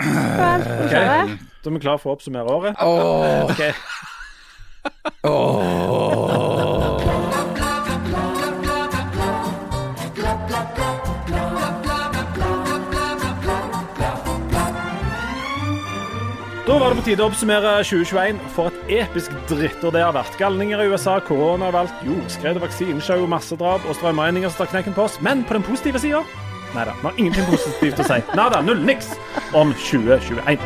Du klare? Da er vi klare for å oppsummere året. Åh, Ok. Da var det på tide å oppsummere 2021 for et episk drittår det har vært. Galninger i USA, korona koronavalg, jordskred, vaksineshow, massedrap og strømregninger som tar knekken på oss. Men på den positive sida Nei da, har ingenting positivt å si. Nada, null, niks om 2021.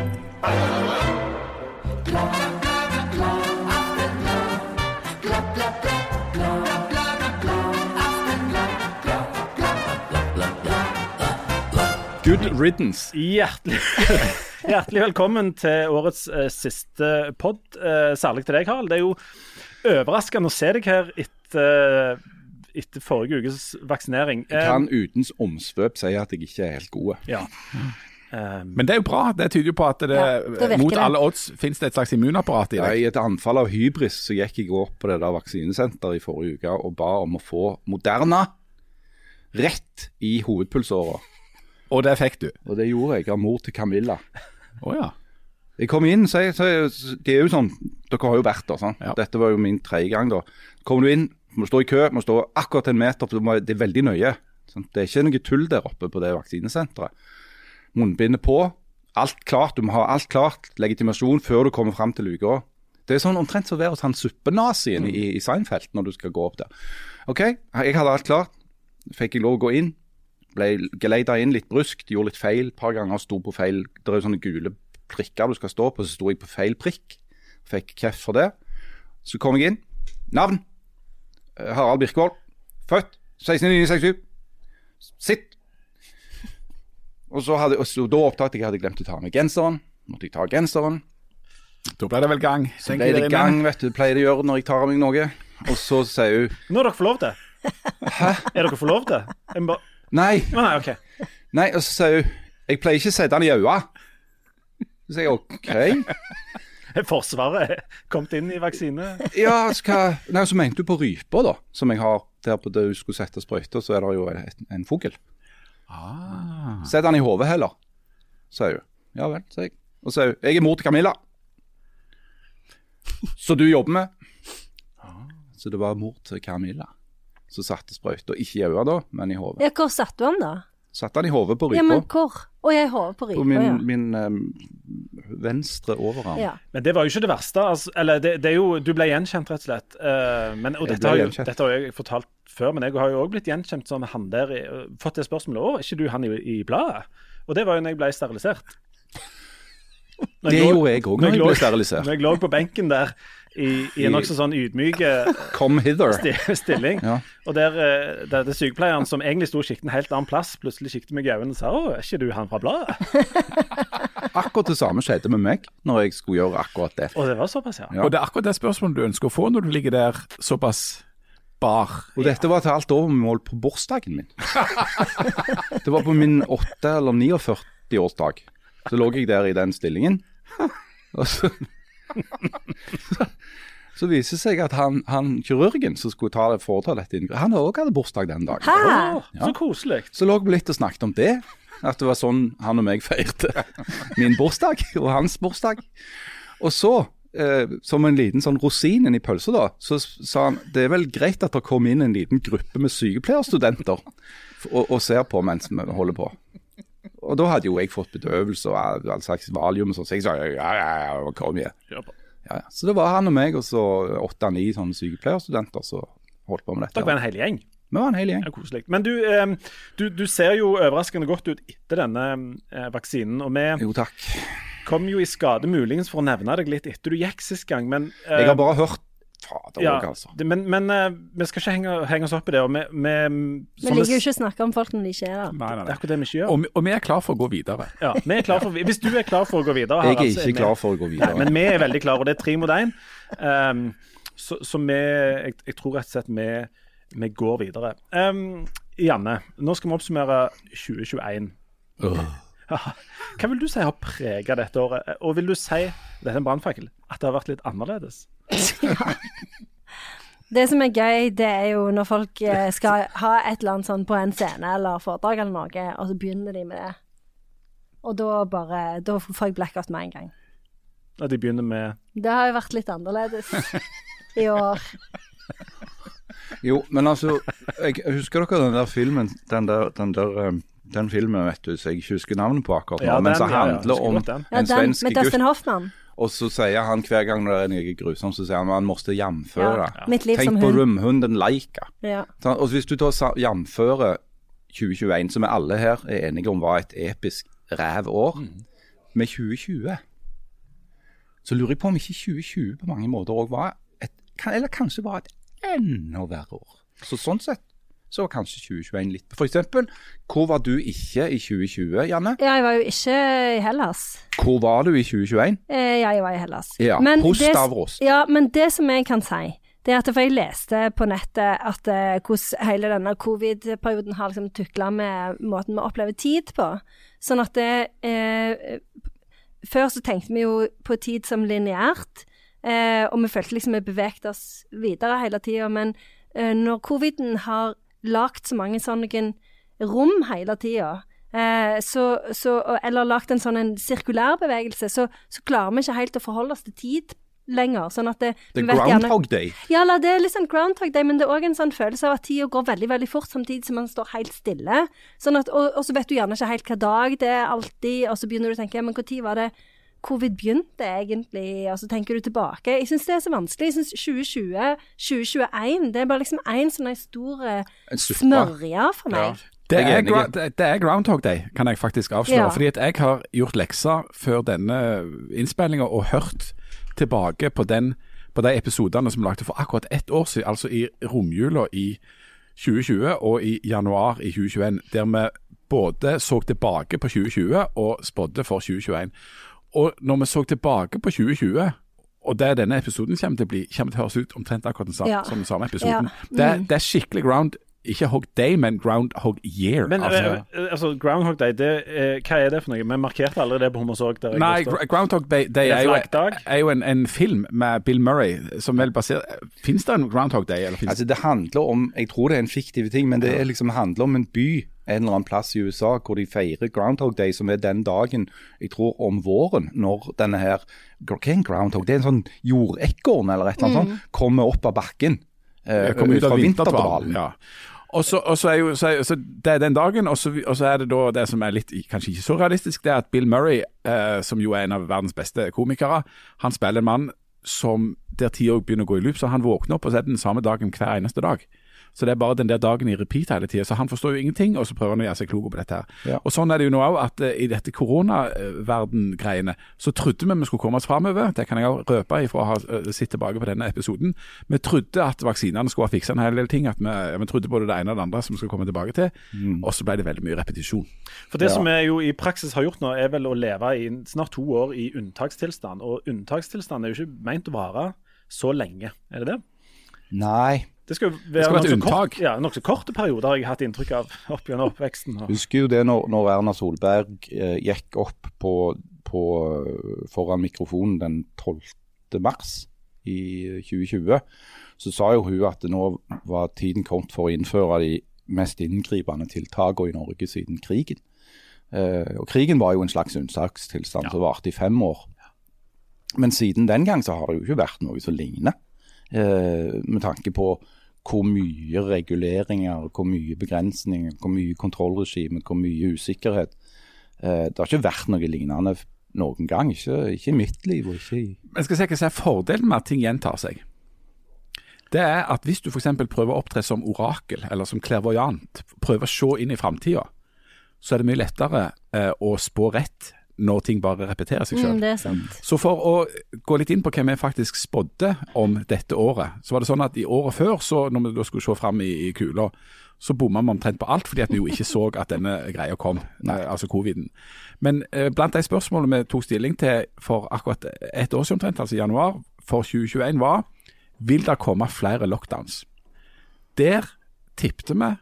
good riddance. Hjertelig, hjertelig velkommen til årets eh, siste pod, eh, særlig til deg, Harald. Det er jo overraskende å se deg her etter, etter forrige ukes vaksinering. Jeg kan uten omsvøp si at jeg ikke er helt god. ja. Eh, Men det er jo bra. Det tyder jo på at det, Ja, det mot alle odds finnes det et slags immunapparat i deg. I et anfall av hybris så gikk jeg opp på det der vaksinesenteret i forrige uke og ba om å få Moderna rett i hovedpulsåra. Og det fikk du. Og det gjorde jeg av mor til Camilla. Oh, ja. Jeg kom inn, så, jeg, så jeg, det er jo sånn Dere har jo vært der, sant? Ja. Dette var jo min tredje gang, da. Kommer du inn, må stå i kø, må stå akkurat en meter, det er veldig nøye. Sant? Det er ikke noe tull der oppe på det vaksinesenteret. Munnbindet på, alt klart. Du må ha alt klart, legitimasjon, før du kommer fram til luka. Det er sånn omtrent som å være hos han suppenazien i, i Seinfeld når du skal gå opp der. OK, jeg hadde alt klart. Fikk jeg lov å gå inn. Ble geleida inn litt bruskt, gjorde litt feil. Et par ganger sto på feil Det er jo sånne gule prikker du skal stå på, så sto jeg på feil prikk. Fikk kjeft for det. Så kom jeg inn. Navn? Eh, Harald Birkvold. Født 16.967. Sitt. Og så, hadde, og så Da oppdaget jeg at jeg hadde glemt å ta med genseren. Måtte jeg ta genseren. Da ble det vel gang. Så ble det gang, vet du. Pleier det å gjøre når jeg tar av meg noe. Og så sier hun nå er dere for lov til. Hæ? Er dere for lov til? Jeg bare... Nei. Nei, OK. Nei, og så sier hun Jeg pleier ikke å sette den i øynene. Så sier jeg OK. Forsvaret kommet inn i vaksine. Ja, så hva Nei, så mente du på rypa, da. Som jeg har der på det du skulle sette sprøyta, så er det jo et, en fugl. Ah. Sett den i hodet heller, sier hun. Ja vel, sier jeg. Og så sier hun Jeg er mor til Camilla. Så du jobber med? Så det var mor til Camilla som satte sprøyta. Ikke i øynene, da, men i hodet. Ja, hvor satte du den, da? Satte den i hodet på Ja, men hvor? Å, jeg har på på rypa, min, ja. min em, venstre overarm. ja. Men det var jo ikke det verste. Altså, eller det, det er jo, Du ble gjenkjent, rett og slett. Uh, men, og dette har, jo, dette har jeg fortalt før, men jeg har jo òg blitt gjenkjent som han der i, Fått det spørsmålet Å, er ikke du han i, i bladet? Og det var jo når jeg ble sterilisert. Når Det lå- gjorde jeg òg når jeg ble sterilisert. Når jeg lå på benken der i, i en nokså sånn ydmyk eh, stilling, Ja. og der, eh, der det sykepleieren som egentlig sto og kikket en helt annen plass, plutselig kikket meg i øynene og sa 'Å, er ikke du han fra bladet?' Akkurat det samme skjedde med meg når jeg skulle gjøre akkurat det. Og det var såpass, ja. Ja. Og det er akkurat det spørsmålet du ønsker å få når du ligger der såpass bar. Og dette var til alt overmål på bursdagen min. Det var på min 8- eller 49-årsdag. Så lå jeg der i den stillingen. Og så, så viser det seg at han, han kirurgen som skulle ta det, foreta dette inngrepet, han òg hadde bursdag den dagen. Hæ? Ja. så koselig. Så lå vi litt og snakket om det. At det var sånn han og meg feirte min bursdag og hans bursdag. Og så, eh, som en liten sånn rosin i pølsa, da, så sa han det er vel greit at det kommer inn en liten gruppe med sykepleierstudenter og, og ser på mens vi holder på. Og da hadde jo jeg fått bedøvelse og all, slags valium og sånn, så jeg sa ja, ja, ja, kom igjen. Ja. Så det var han og meg og så åtte-ni sånne sykepleierstudenter som holdt på med dette. Dere var en hel gjeng. Vi var en hel gjeng. Ja, koselig. Men du, du, du ser jo overraskende godt ut etter denne eh, vaksinen. Og vi Jo, takk. kom jo i skade muligens for å nevne deg litt etter du gikk sist gang, men Jeg har bare hørt Fader ja, altså. det, Men, men uh, vi skal ikke henge, henge oss opp i det. Og vi, vi, Vi liker jo ikke å snakke om folk når de ikke er der. Nei, nei, Det er akkurat det vi ikke gjør. Og, og vi er klar for å gå videre. Ja, vi er klar for, hvis du er klar for å gå videre Jeg er ikke altså, klar for å gå Nei, videre. men vi er veldig klare, og det er tre mot én. Um, så så vi jeg, jeg tror rett og slett vi, vi går videre. Um, Janne, nå skal vi oppsummere 2021. Hva vil du si har preget dette året? Og vil du si dette er en brannfakkel, at det har vært litt annerledes? Det som er gøy, det er jo når folk eh, skal ha et eller annet sånn på en scene eller foredrag eller noe, og så begynner de med det. Og da bare Da får jeg blackout med en gang. Ja, de begynner med Det har jo vært litt annerledes i år. Jo, men altså, jeg husker dere den der filmen, den der, den der um, den filmen, vet du, som jeg ikke husker navnet på akkurat nå, Ja, men den, som ja, ja, handler husker om. Ja, en den svensk med gutt. Dustin Hoffman. Og så sier han hver gang det er noe grusomt, så sier han at han måtte jamføre. Ja. Mitt liv Tenk på hund. rømhunden Laika. Ja. Og hvis du jamfører 2021, som vi alle her er enige om var et episk rævår, mm. med 2020, så lurer jeg på om ikke 2020 på mange måter òg var et Eller kanskje var et enda verre år. Så sånn sett så var kanskje 2021 litt For eksempel, hvor var du ikke i 2020, Janne? ja, jeg var jo ikke i Hellas. Hvor var du i 2021? Eh, ja, jeg var i Hellas. Ja, hos det- Stavros. Ja, men det som jeg kan si, det er at for jeg leste på nettet at eh, hvordan hele denne covid-perioden har liksom tukla med måten vi opplever tid på. Sånn at det eh, Før så tenkte vi jo på tid som lineært, eh, og vi følte liksom vi beveget oss videre hele tida. Men eh, når coviden har lagd så mange sånne rom hele tida, eh, så, så, eller lagd en sånn en sirkulær bevegelse, så, så klarer vi ikke helt å forholde oss til tid lenger. Sånn at det, er gjerne- Groundhog Day. ja, det er litt sånn Groundhog Day, men det er òg en sånn følelse av at tida går veldig veldig fort, samtidig som man står helt stille. Sånn at, og, og så vet du gjerne ikke helt hva dag det er alltid, og så begynner du å tenke ja, men når var det covid begynte egentlig, og så tenker du tilbake. Jeg syns det er så vanskelig. Jeg syns 2020, 2021, det er bare liksom én sånn en stor eh, smørje for meg. Det er det er Groundhog Day, kan jeg faktisk avsløre. Ja. Fordi at jeg har gjort lekser før denne innspillinga og hørt tilbake på, den, på de episodene som vi lagde for akkurat ett år siden, altså i romjula i 2020 og i januar i 2021, der vi både så tilbake på 2020 og spådde for 2021. Og når vi så tilbake på 2020 og det denne episoden kommer til å bli, kommer til å høres ut omtrent akkurat den samme, Ja. som den samme episoden. Ja. Det, er- det er skikkelig ground, ikke hog day, men groundhog year. Men altså. eh, altså, Groundhog Day, det, eh, hva er det for noe? Vi markerte aldri det på Hommersåk. Nei, Groundhog Day, det Er er jo, er jo en, en film med Bill Murray som vel baserer Fins det en Groundhog Day? Eller finnes Altså Det handler om Jeg tror det er en fiktiv ting, men det er liksom handler om en by en eller annen plass i USA hvor de feirer Groundhog Day, som er den dagen jeg tror om våren, når denne her Hva er en groundhog? Det er en sånn jordekorn eller et eller annet sånt. Kommer opp av bakken. Eh, ut, kommer ut fra vinterdvalen. Ja. Og så, og så er jo, så er, så det er den dagen, og så, og så er det da det som er litt kanskje ikke så realistisk, det er at Bill Murray, eh, som jo er en av verdens beste komikere, han spiller en mann som der tida begynner å gå i loop, så han våkner opp og så er det den samme dagen hver eneste dag. Så det er bare den der dagen i repeat hele tida. Så han forstår jo ingenting, og så prøver han å gjøre seg klok på dette. her. Ja. Og sånn er det jo nå òg, at uh, i dette koronaverden-greiene, så trodde vi vi skulle komme oss framover. Det kan jeg òg røpe ifra å ha uh, sett tilbake på denne episoden. Vi trodde at vaksinene skulle ha fiksa en hel del ting. At vi, vi trodde både det ene og det andre som vi skulle komme tilbake til. Og så ble det veldig mye repetisjon. For det Ja. som vi jo i praksis har gjort nå, er vel å leve i snart to år i unntakstilstand. Og unntakstilstand er jo ikke meint å vare så lenge, er det det? Nei. Det skal jo være være nokså kort, ja, nok korte perioder, har jeg hatt inntrykk av opp gjennom oppveksten. Og, Husker jo det når, når Erna Solberg eh, gikk opp på, på, foran mikrofonen den 12. mars i 2020. Så sa jo hun at nå var tiden kommet for å innføre de mest inngripende tiltakene i Norge siden krigen. Eh, og Krigen var jo en slags unntakstilstand som varte i fem år. Men siden den gang så har det jo ikke vært noe som ligner. Eh, med tanke på hvor mye reguleringer, hvor mye begrensninger, hvor mye kontrollregime, hvor mye usikkerhet. Eh, det har ikke vært noe lignende noen gang. Ikke, ikke i mitt liv og ikke i Men skal si hva som er fordelen med at ting gjentar seg? Det er at hvis du f.eks. prøver å opptre som orakel, eller som klervoyant, prøver å se inn i framtida, så er det mye lettere eh, å spå rett når ting bare repeterer seg sjøl. Mm, det er sant. Så for å gå litt inn på hvem vi faktisk spådde om dette året, så var det sånn at i året før, så når vi da skulle se fram i, i kula, så bomma vi omtrent på alt fordi at vi jo ikke så at denne greia kom, Nei. altså coviden. Men eh, blant de spørsmålene vi tok stilling til for akkurat ett år siden omtrent, altså i januar for 2021, var vil det komme flere lockdowns. Der tippte vi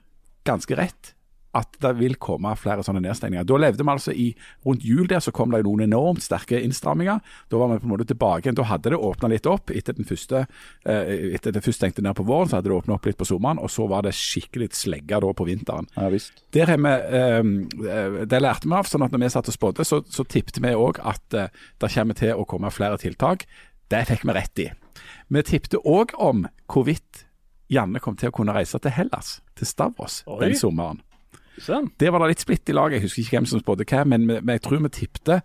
ganske rett at det vil komme flere sånne nedstengninger. Da levde vi altså i Rundt jul der så kom det noen enormt sterke innstramminger. Da var vi på en måte tilbake igjen. Da hadde det åpna litt opp. Etter den første, eh, etter det først stengte ned på våren, så hadde det åpna opp litt på sommeren. Og så var det skikkelig slegga da på vinteren. Ja, visst. Der vi, eh, Det lærte vi av. sånn at når vi satt og spådde, så, så tippet vi òg at eh, det kommer til å komme flere tiltak. Det fikk vi rett i. Vi tippte òg om hvorvidt Janne kom til å kunne reise til Hellas, til Stavros, Oi. den sommeren. Sånn. Det var da litt splitt i laget. Jeg husker ikke hvem som spådde hva, men, men jeg tror vi tippte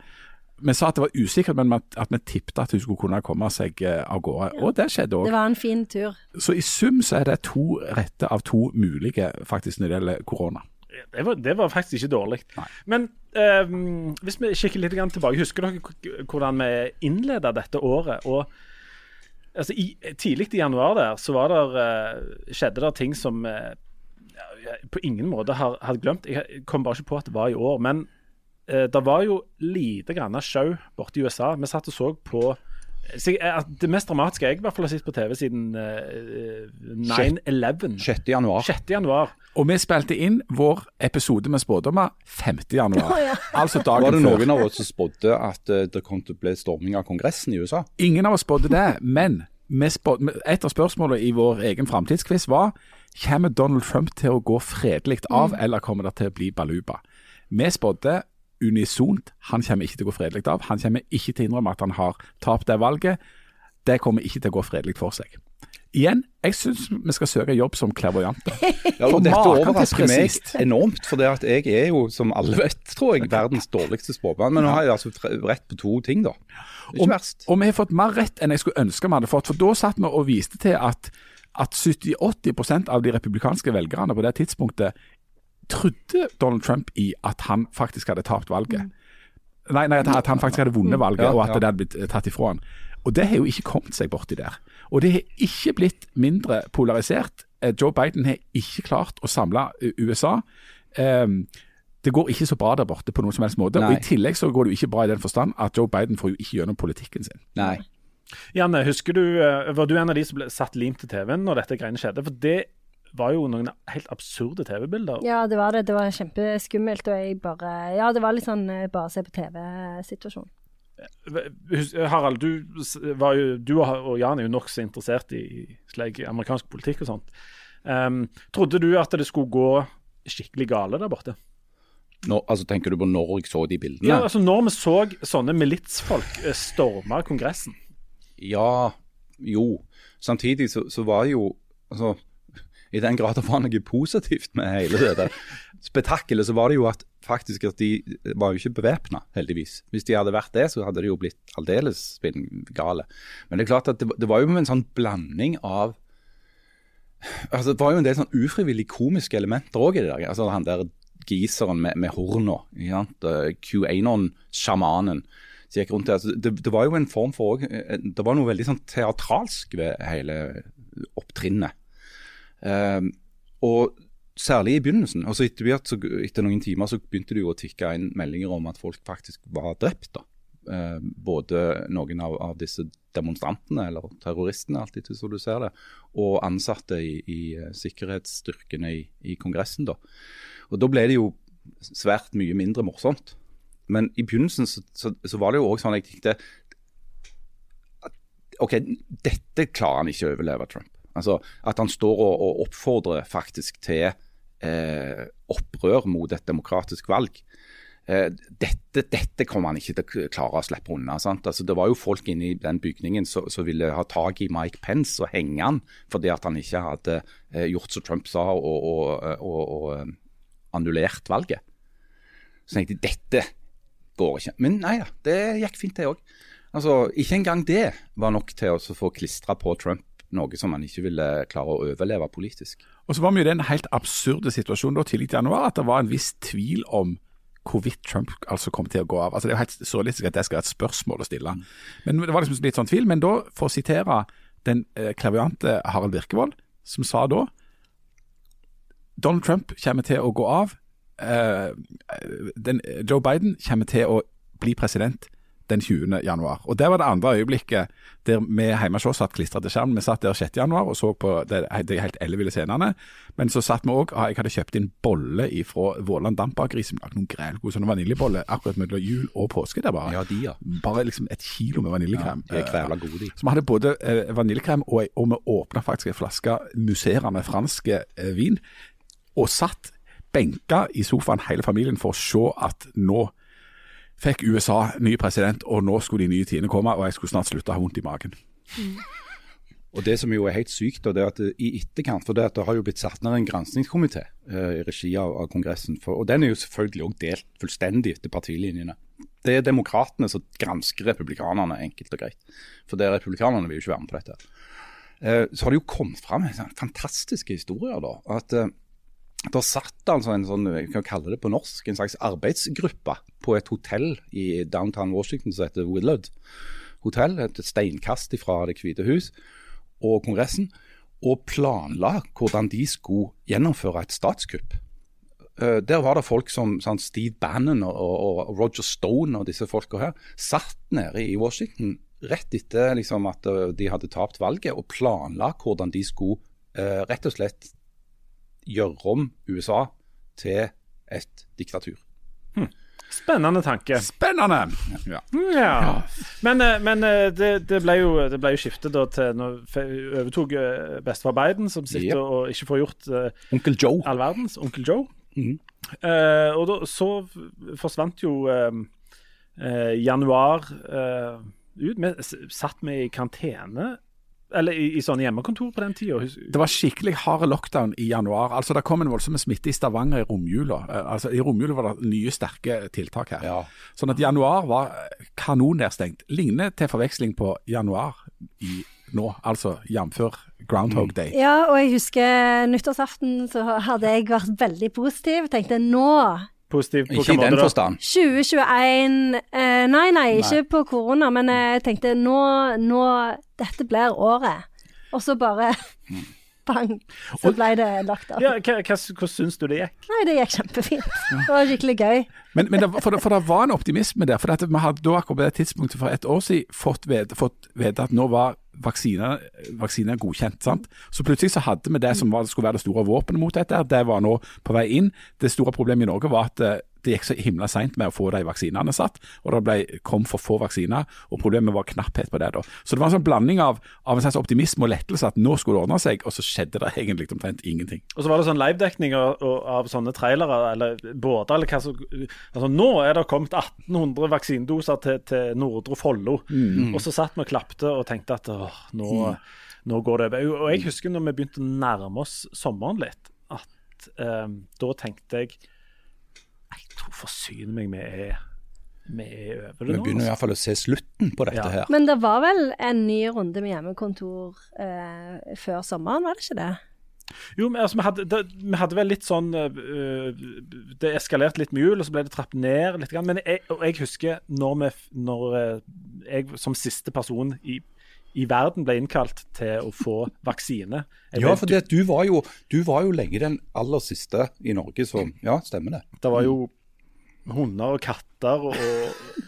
Vi sa at det var usikkert, men at, vi tippte at hun skulle kunne komme seg eh, av gårde. Og det skjedde Det var en fin tur. Så i sum så er det to rette av to mulige, faktisk, når det gjelder korona. Det var, det var faktisk ikke dårlig. Men eh, hvis vi kikker litt tilbake, husker dere hvordan vi innleda dette året? Og altså, i, Tidlig i januar der så var der, eh, skjedde det ting som eh, ja, jeg på ingen måte har, hadde glemt. Jeg kom bare ikke på at det var i år. Men eh, det var jo lite grann show borte i USA. Vi satt og så på så jeg, Det mest dramatiske jeg i hvert fall har sett på TV siden eh, 9-11. 6. januar. 6. januar. Og vi spilte inn vår episode med spådommer 5. januar. Altså dagen Var det noen av oss som spådde at eh, det kom til å bli storming av Kongressen i USA? Ingen av oss spådde det, men et av spørsmålene i vår egen framtidsquiz var kommer Donald Trump til å gå fredelig av, eller kommer det til å bli baluba? Vi spådde unisont han kommer ikke til å gå fredelig av. Han kommer ikke til å innrømme at han har tapt det valget. Det kommer ikke til å gå fredelig for seg. Igjen, jeg syns vi skal søke jobb som clairvoyante. Ja, og dette overrasker meg enormt, for det at jeg er jo, som alle vet, tror jeg, verdens dårligste spåmann. Men nå har jeg altså rett på to ting, da. Det er Ikke verst. Og vi har fått mer rett enn jeg skulle ønske vi hadde fått. For da satt vi og viste til at, at 70-80% av de republikanske velgerne på det tidspunktet trodde Donald Trump i at han faktisk hadde tapt valget. Nei, nei, at han faktisk hadde vunnet valget, Ja, og at det hadde blitt eh, tatt ifra han. Og det har jo ikke kommet seg borti der. Og det har ikke blitt mindre polarisert. Eh, Joe Biden har ikke klart å samle eh, USA. Ehm, det går ikke så bra der borte på noen som helst måte. Nei. Og I tillegg så går det jo ikke bra i den forstand at Joe Biden får jo ikke gjennom politikken sin. Nei. Janne, husker du, eh, var du en av de som ble satt lim til TV-en når dette greiene skjedde? For det var jo noen helt absurde TV-bilder. Ja, det var det. Det var kjempeskummelt. Og jeg bare Ja, det var litt sånn eh, bare se på TV-situasjon. Harald, du, var jo, du og Jan er jo nokså interessert i slik amerikansk politikk og sånt. Um, trodde du at det skulle gå skikkelig gale der borte? Nå, altså Tenker du på når jeg så de bildene? Ja, altså Når vi så sånne militsfolk eh, storme Kongressen Ja, jo. Samtidig så, så var jo altså, I den grad det var noe positivt med hele det der spetakkelet, så var det jo at faktisk at de var jo ikke bevæpna, heldigvis. Hvis de hadde vært det, så hadde de jo blitt aldeles gale. Men det er klart at det, det var jo en sånn blanding av altså Det var jo en del sånn ufrivillig komiske elementer òg i det der. altså Han der giseren med, med horna. ikke Eh, som gikk rundt der. Altså, det, det var jo en form for eh, Det var noe veldig sånn teatralsk ved hele opptrinnet. Um, og særlig i begynnelsen. altså etter, hvert så, etter noen timer så begynte det jo å tikke inn meldinger om at folk faktisk var drept. da. Eh, både noen av, av disse demonstrantene, eller terroristene, etter som du ser det, og ansatte i, i eh, sikkerhetsstyrkene i, i Kongressen. da. Og Da ble det jo svært mye mindre morsomt. Men i begynnelsen så, så, så var det jo òg sånn jeg tenkte OK, dette klarer han ikke å overleve, Trump. Altså At han står og, og oppfordrer faktisk til eh, opprør mot et demokratisk valg. Eh, dette, dette kommer han ikke til å klare å slippe unna. Altså Det var jo folk inne i den bygningen som ville ha tak i Mike Pence og henge han fordi at han ikke hadde eh, gjort som Trump sa og, og, og eh, annullert valget. Så tenkte jeg dette går ikke. Men nei da, det gikk fint det òg. Altså, ikke engang det var nok til å få klistra på Trump noe som han ikke ville klare å overleve politisk. Og så var vi i den helt absurde situasjonen da tidlig i januar at det var en viss tvil om hvorvidt Trump altså kom til å gå av. Altså Det er jo helt surrealistisk at det skal være et spørsmål å stille. Men Det var liksom litt sånn tvil. Men da, for å sitere den eh, klaviante Harald Birkevold, som sa da Donald Trump kommer til å gå av. eh, den, Joe Biden kommer til å bli president den 20. januar. Og Det var det andre øyeblikket der vi hjemme hos oss satt klistra til skjermen. Vi satt der 6. januar og så på de, de helt elleville scenene. Men så satt vi òg Jeg hadde kjøpt inn bolle fra Våland Dampbakeri som lagde noen grælgode sånne vaniljeboller akkurat mellom jul og påske. der bare. Ja, de, ja. Bare liksom et kilo med vaniljekrem. Ja, krævla gode, de. Så vi hadde både eh, vaniljekrem og, og vi åpna faktisk en flaske musserende fransk eh, vin. Og satt benka i sofaen hele familien for å se at nå fikk USA ny president, og nå skulle de nye tidene komme, og jeg skulle snart slutte å ha vondt i magen. Og Det som jo er helt sykt, det er at i etterkant for det, at det har jo blitt satt ned en granskingskomité eh, i regi av, av Kongressen. For, og Den er jo selvfølgelig også delt fullstendig etter partilinjene. Det er demokratene som gransker republikanerne, enkelt og greit. For det er republikanerne vil jo ikke være med på dette. Eh, så har det jo kommet fram sånn fantastiske historier. da, at eh, da satt altså en sånn, jeg kan kalle det på norsk, en slags arbeidsgruppe på et hotell i downtown Washington som heter Willard hotell, et steinkast fra Det hvite hus og Kongressen, og planla hvordan de skulle gjennomføre et statskupp. Uh, der var det folk som sånn Steve Bannon og, og, og, Roger Stone og disse folka her satt nede i Washington rett etter liksom, at uh, de hadde tapt valget, og planla hvordan de skulle uh, rett og slett gjøre om USA til et diktatur. Hm. Spennende tanke. Spennende! Ja. ja. Men, eh, men eh, det, det, ble jo, det ble jo skiftet da til Nå overtok eh, bestefar Biden, som sitter yep. og ikke får gjort uh, Onkel Joe. all verdens. Onkel Joe. Mm. Uh, og da, så forsvant jo uh, januar ut. Vi satt vi i karantene eller i, i sånne hjemmekontor på den tida? Det var skikkelig hard lockdown i januar. Altså Det kom en voldsom smitte i Stavanger i romjula. Eh, altså I romjula var det nye, sterke tiltak her. Ja. Sånn at januar var kanonnedstengt. Ligner til forveksling på januar i nå, altså jf. Groundhog Day. Ja, og jeg husker nyttårsaften så hadde jeg vært veldig positiv. Tenkte nå Positiv på Ikke i den forstand. 2021 eh, Nei, nei, ikke på korona, men jeg tenkte nå, nå Dette blir året. Og så bare bang, så ble det lagt av. Ja, Hvordan syns du det gikk? Nei, Det gikk kjempefint. Det var skikkelig gøy. Men, men det, for, det, for, det, var en optimisme der. For vi hadde da akkurat på det tidspunktet for et år siden fått vite at nå var vaksiner, vaksiner godkjent. sant? Så plutselig så hadde vi det som var, skulle være det store våpenet mot dette. Det var nå på vei inn. Det store problemet i Norge var at eh, det gikk så himla seint med å få de vaksinene satt, og det ble, kom for få vaksiner. og Problemet var knapphet på det. da. Så det var en sånn blanding av, av en slags optimisme og lettelse at nå skulle det ordne seg, og så skjedde det egentlig omtrent ingenting. Og så var det sånn livedekning av, av sånne trailere eller båter eller hva som altså Nå er det kommet 1800 vaksinedoser til, til Nordre Follo, mm. og så satt vi og klapte og tenkte at åh, nå, mm. nå, går det over. Og jeg husker når vi begynte å nærme oss sommeren litt, at um, da tenkte jeg Jeg tror forsyner meg med vi er over det nå. Vi begynner i hvert fall å se slutten på dette ja. her. Men det var vel en ny runde med hjemmekontor eh, før sommeren, var det ikke det? Jo, men altså, vi, hadde, det, vi hadde vel litt sånn uh, Det eskalerte litt med jul, og så ble det trappet ned litt. Men jeg, og jeg husker når, vi, når jeg som siste person i i verden ble innkalt til å få vaksine. Ja, for du, var jo, du var jo lenge den aller siste i Norge som Ja, stemmer det. Det var jo hunder og katter og,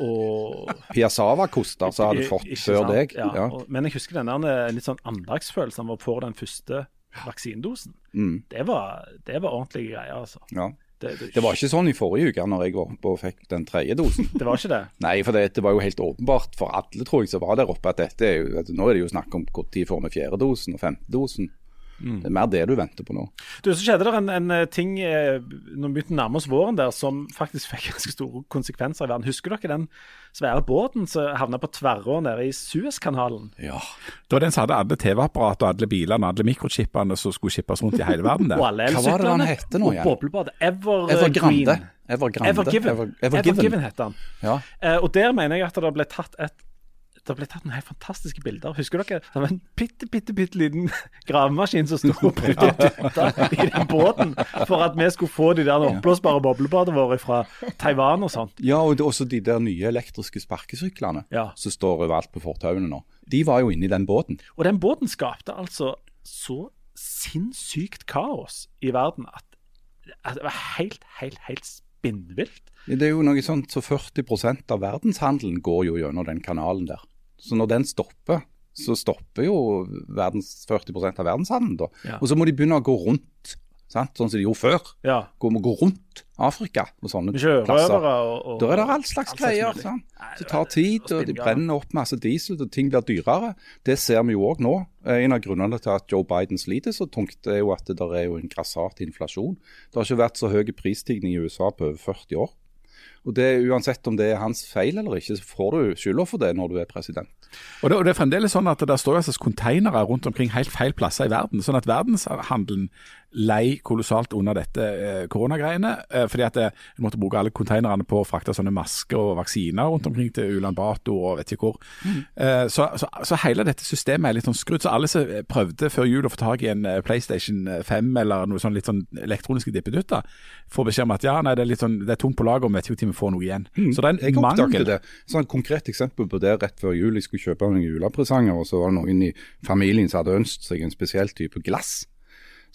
og Piazzava-koster som hadde fått før deg. Ja, ja. Men jeg husker den der litt sånn andagsfølelsen å få den første vaksinedosen. Mm. Det, var, det var ordentlige greier, altså. Ja. Det, det, det, var ikke sånn i forrige uke når jeg var oppe og fikk den tredje dosen. Det var ikke det? Nei, for det, det var jo helt åpenbart for alle tror jeg som var der oppe at dette er jo, at nå er det jo snakk om når får vi fjerde dosen og femte dosen. Mm. Det er mer det du venter på nå. Du, Så skjedde det en, en eh, ting eh, når vi begynte å nærme oss våren der, som faktisk fikk ganske store konsekvenser i verden. Husker dere den svære båten som havna på tverrår nede i Suezkanalen? Ja. Det var den som hadde alle TV-apparatene og alle bilene og alle mikrochipene som skulle skippes rundt i hele verden. der. og alle Hva var det han hette nå igjen? Boblebadet. Ever, Evergrande. Evergrande. Evergiven. Ever, Evergiven. Evergiven het han. Ja. Eh, og der mener jeg at det ble tatt et det ble tatt noen helt fantastiske bilder. Husker dere? Det var en bitte, bitte, bitte liten gravemaskin som sto og prøvde i den båten for at vi skulle få de der oppblåsbare boblebadene våre fra Taiwan og sånt. Ja, og også de der nye elektriske sparkesyklene ja. som står overalt på fortauene nå. De var jo inni den båten. Og den båten skapte altså så sinnssykt kaos i verden at, at det var helt, helt, helt spinnvilt. Det er jo noe sånt så 40% av verdenshandelen går jo gjennom den kanalen der. Så når den stopper, så stopper jo verdens 40% av verdenshandelen. Ja. Og så må de begynne å gå rundt, sant? sånn som de gjorde før. Ja. Gå, gå rundt Afrika og sånne plasser. og, og Da er det all slags greier. sant? Nei, Det tar tid, og de brenner opp masse diesel, og ting blir dyrere. Det ser vi jo òg nå. Eh, En av grunnene til at Joe Biden sliter så tungt, er jo at det der er jo en grassat inflasjon. Det har ikke vært så høy prisstigning i USA på over 40 år. Og det Uansett om det er hans feil eller ikke, så får du skylda for det når du er president. Og det, og det er fremdeles sånn at det står altså containere rundt omkring helt feil plasser i verden. Sånn at verdenshandelen lei kolossalt under dette eh, koronagreiene. Eh, fordi at eh, en måtte bruke alle konteinerne på å frakte sånne masker og vaksiner rundt omkring til Ulan Bato og vet ikke hvor. Eh, så, så, så hele dette systemet er litt sånn skrudd. Så alle som prøvde før jul å få tak i en PlayStation 5 eller noe sånn litt sånn elektroniske dippedutter, får beskjed om at ja, nei, det er litt sånn, det er tomt på lager, vi vet ikke når vi får noe igjen. Så det er en mangel. det. Sånn et konkret eksempel på det rett før jul. Jeg skulle kjøpe noen julepresanger, og så var det noen i familien som hadde ønsket seg en spesiell type glass.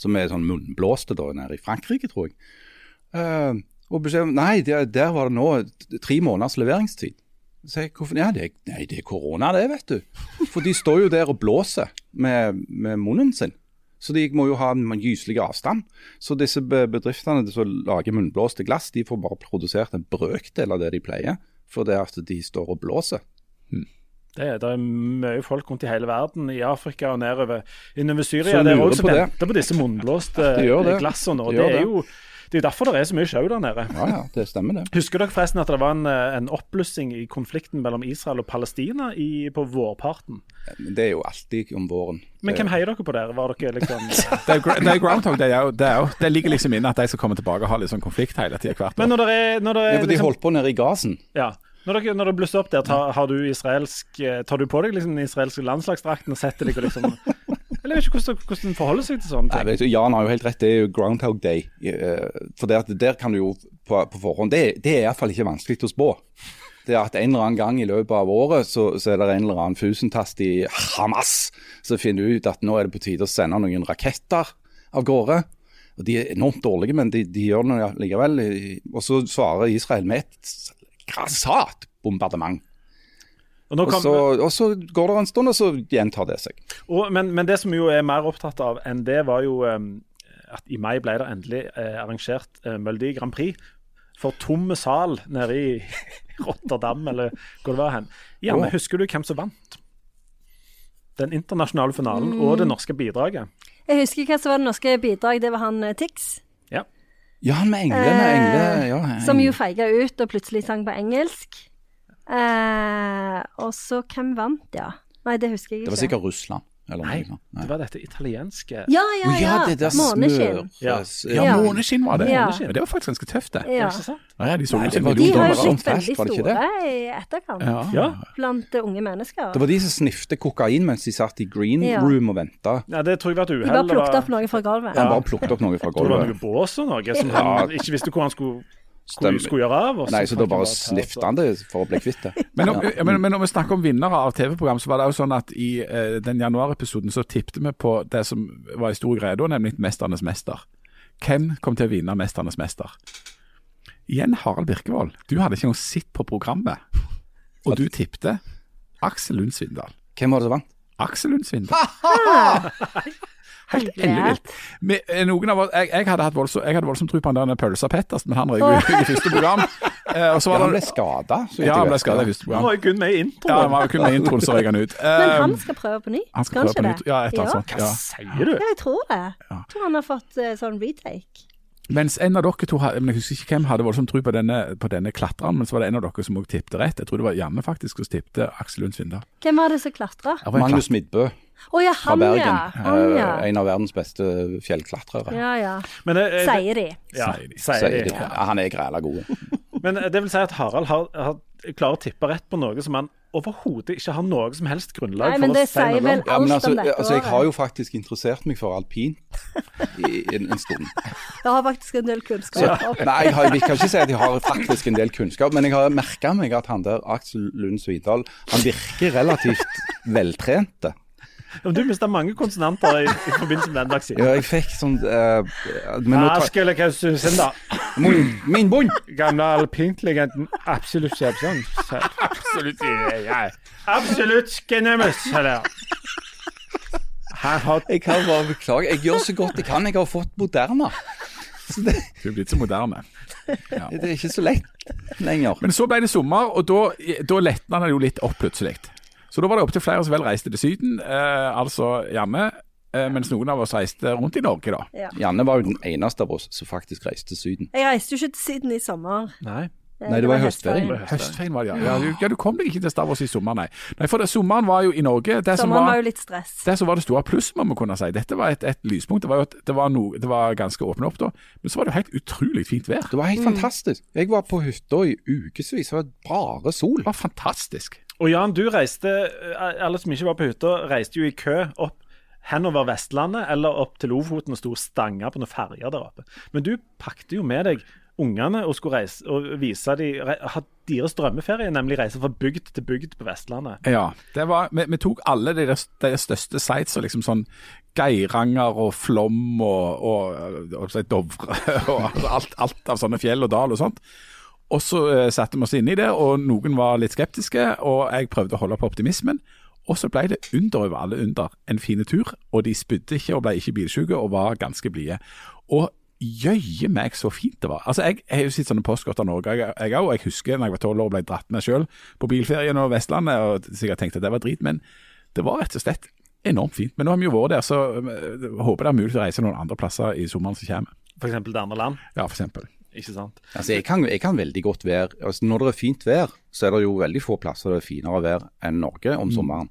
Som er sånn munnblåste da, nede i Frankrike, tror jeg. Uh, og beskjed om Nei, der, der var det nå tre måneders leveringstid. Så jeg, hvorfor, ja, det nei, det er korona det, vet du. For de står jo der og blåser med, med munnen sin. Så de må jo ha en gyselig avstand. Så disse bedriftene som lager munnblåste glass, de får bare produsert en brøkdel av det de pleier. For det at de står og blåser. Det, det er mye folk rundt i hele verden, i Afrika og nedover innover Syria. Det er også som venter på disse munnblåste De glassene. Og De det er jo det er jo derfor det er så mye sjau der nede. Ja ja, det stemmer det. Husker dere forresten at det var en, eh, en oppblussing i konflikten mellom Israel og Palestina i, på vårparten? Det er jo alltid om våren. Men hvem heier dere på der? Var dere liksom Det er, det er Groundhog, det, er det, er det ligger liksom inne at de som kommer tilbake har litt sånn konflikt hele tida hvert Men år. når det er, når det er Ja, for de liksom, holdt på nede i gasen. ja, når, dere, når det blusser opp der, tar, har du israelsk eh, Tar du på deg liksom den israelske landslagsdrakten og setter deg og liksom Eller jeg vet ikke hvordan, hvordan en forholder seg til sånne Nei, ting. vet du, Jan har jo helt rett, det er jo Groundhog Day. Eh, For det at der kan du jo på, på forhånd Det, det er iallfall ikke vanskelig å spå. Det er at En eller annen gang i løpet av året så, så er det en eller annen fusentast i Hamas som finner ut at nå er det på tide å sende noen raketter av gårde. Og De er enormt dårlige, men de, de gjør det likevel. Og så svarer Israel med et grassat bombardement. Og nå Og så, og så går det en stund, og så gjentar det seg. og, men, men det som jo er mer opptatt av enn det, var jo um, at i mai ble det endelig eh, arrangert eh, Melodi Grand Prix for tomme sal nede i Rotterdam, eller hvor det var hen. Janne, men husker du hvem som vant? Den internasjonale finalen og det norske bidraget. Jeg husker hva som var det norske bidraget. Det var han eh, Tix. Ja. Han med englene. Eh, engle, ja, Som jo feiga ut og plutselig sang på engelsk. Eh, og så hvem vant, ja? Nei, det husker jeg ikke. Det var sikkert Russland. Eller Nei, noe sånt. det var dette italienske Ja, ja, ja. ja. det der Måneskinn. Ja. Ja, Ja. måneskinn var det. Ja. Men det var faktisk ganske tøft, det. Ja. Ja, de så Nei, det var- De har jo blitt sånn veldig store i etterkant. Ja. Ja. Blant eh, unge mennesker. Det var de som snifte kokain mens de satt i green Ja. room og venta. ja, det tror jeg var et De bare plukket opp noe fra gulvet. De bare plukket opp noe fra Jeg tror det var noe bås og noe som Ja. han ikke visste hvor han skulle, Stemmer. skulle gjøre av. og Nei, så da bare ta- snifte han det for å bli kvitt det. Men, om, Ja. ja, men, men når vi snakker om vinnere av TV-program, så var det jo sånn at i eh, den januarepisoden så tippte vi på det som var i stor greie da, nemlig 'Mesternes mester'. Hvem kom til å vinne 'Mesternes mester'? Igjen Harald Birkevold. Du hadde ikke engang sett på programmet, og du tippte Aksel Lund Svindal. Hvem var det som vant? Aksel Lund Svindal. Helt ellevilt. Eh, Noen av oss, jeg, jeg hadde hatt voldsom, jeg hadde voldsom tro på han der Pølsa Pettersen, men han røyk jo i første program. Eh, og så Ja, han ble det, skada. ja, han ble skadet i første Han program. var jo kun med i Ja, han var jo kun med i introen, så røyk han ut. Men Eh, han skal prøve på ny. han skal skal prøve på ikke nytt. Ja, et eller annet Ja. sånt. Hva sier du? Ja, jeg tror det. Jeg tror han har fått uh, sånn retake. Mens en av dere to, hadde- men jeg husker ikke hvem hadde voldsomt tro på denne, på denne klatreren, men så var det en av dere som også tippte rett. Jeg tror det var Janne faktisk som tippte Aksel Lund Svindal. Hvem var det som klatra? Var Magnus Midbø Å ja, fra han Bergen. ja. Han, ja. Eh, En av verdens beste fjellklatrere. Ja, ja. Men, eh, det- Sier de. Ja, Sier de. sier de. Ja, han er græla god. Men det vil si at Harald har, har, klarer å tippe rett på noe som han overhodet ikke har noe som helst grunnlag Nei, for å det si noe vel om. Ja, men altså, om dette altså, jeg har jo faktisk interessert meg for alpin i en, en stund. Du har faktisk en del Så, kunnskap. nei, jeg, har, jeg kan ikke si at jeg har faktisk en del kunnskap, men jeg har merka meg at han der Aksel Lund Svindal, han virker relativt veltrente. Du mista mange konsonanter i, i forbindelse med den vaksinen. Ja, jeg fikk sånn uh, Men nå Ja, tar jeg. Min, min bunn! Gamle alpintlegenden Absolutt Kjepsson. Absolutt ja. Absolutt Genemus, eller? Jeg kan bare beklage. Jeg gjør så godt jeg kan. Jeg har fått Moderna. Så det, Du er blitt så moderne. det er ikke så lett lenger. Men så ble det sommer, og da, da letna det jo litt opp plutselig. Så da var det opptil flere som vel reiste til Syden, eh, altså Janne, eh, mens noen av oss reiste rundt i Norge, da. Ja. Janne var jo den eneste av oss som faktisk reiste til Syden. Jeg reiste jo ikke til Syden i sommer. Nei. Nei, det var i høstferien. Høstferien var det, ja. Ja, du, kom deg ikke til Stavås i sommer, nei. Nei, For det, sommeren var jo i Norge. Det som Sommeren var var, jo litt stress. det som var det store plusset, må vi kunne si. Dette var et, et lyspunkt. Det var jo at det var, no, det var ganske åpne opp da. Men så var det jo helt utrolig fint vær. Det var helt fantastisk. Jeg var på hytta i ukevis. Det var bare sol. Det var fantastisk. Og Jan, du reiste eh, Alle som ikke var på hytta, reiste jo i kø opp henover Vestlandet eller opp til Lofoten og sto og stanga på noen ferjer der oppe. Men du pakte jo med deg ungene og skulle reise og vise de, deres drømmeferie, nemlig reise fra bygd til bygd på Vestlandet. Ja, det var, vi, vi tok alle de, der- de største sites, og liksom sånn Geiranger og Flom og, og, og, og Dovre og alt, alt av sånne fjell og dal og sånt. Og så uh, satte vi oss inn i det, og noen var litt skeptiske, og jeg prøvde å holde på optimismen. Og så ble det under over alle under en fin tur, og de spydde ikke og ble ikke bilsjuke og var ganske blide. Og jøye meg så fint det var. Altså, Jeg, jeg har jo sett sånne postkort av Norge, jeg òg, jeg husker da jeg var tolv år og ble dratt med sjøl på bilferien og Vestlandet, og sikkert tenkte at det var drit, men det var rett og slett enormt fint. Men nå har vi jo vært der, så jeg håper det er mulig å reise noen andre plasser i sommeren som kommer. F.eks. til andre land. Ja, eksempel. Ikke sant? Altså, jeg, kan, jeg kan veldig godt være altså, Når det er fint vær, så er det jo veldig få plasser det er finere vær enn Norge om sommeren.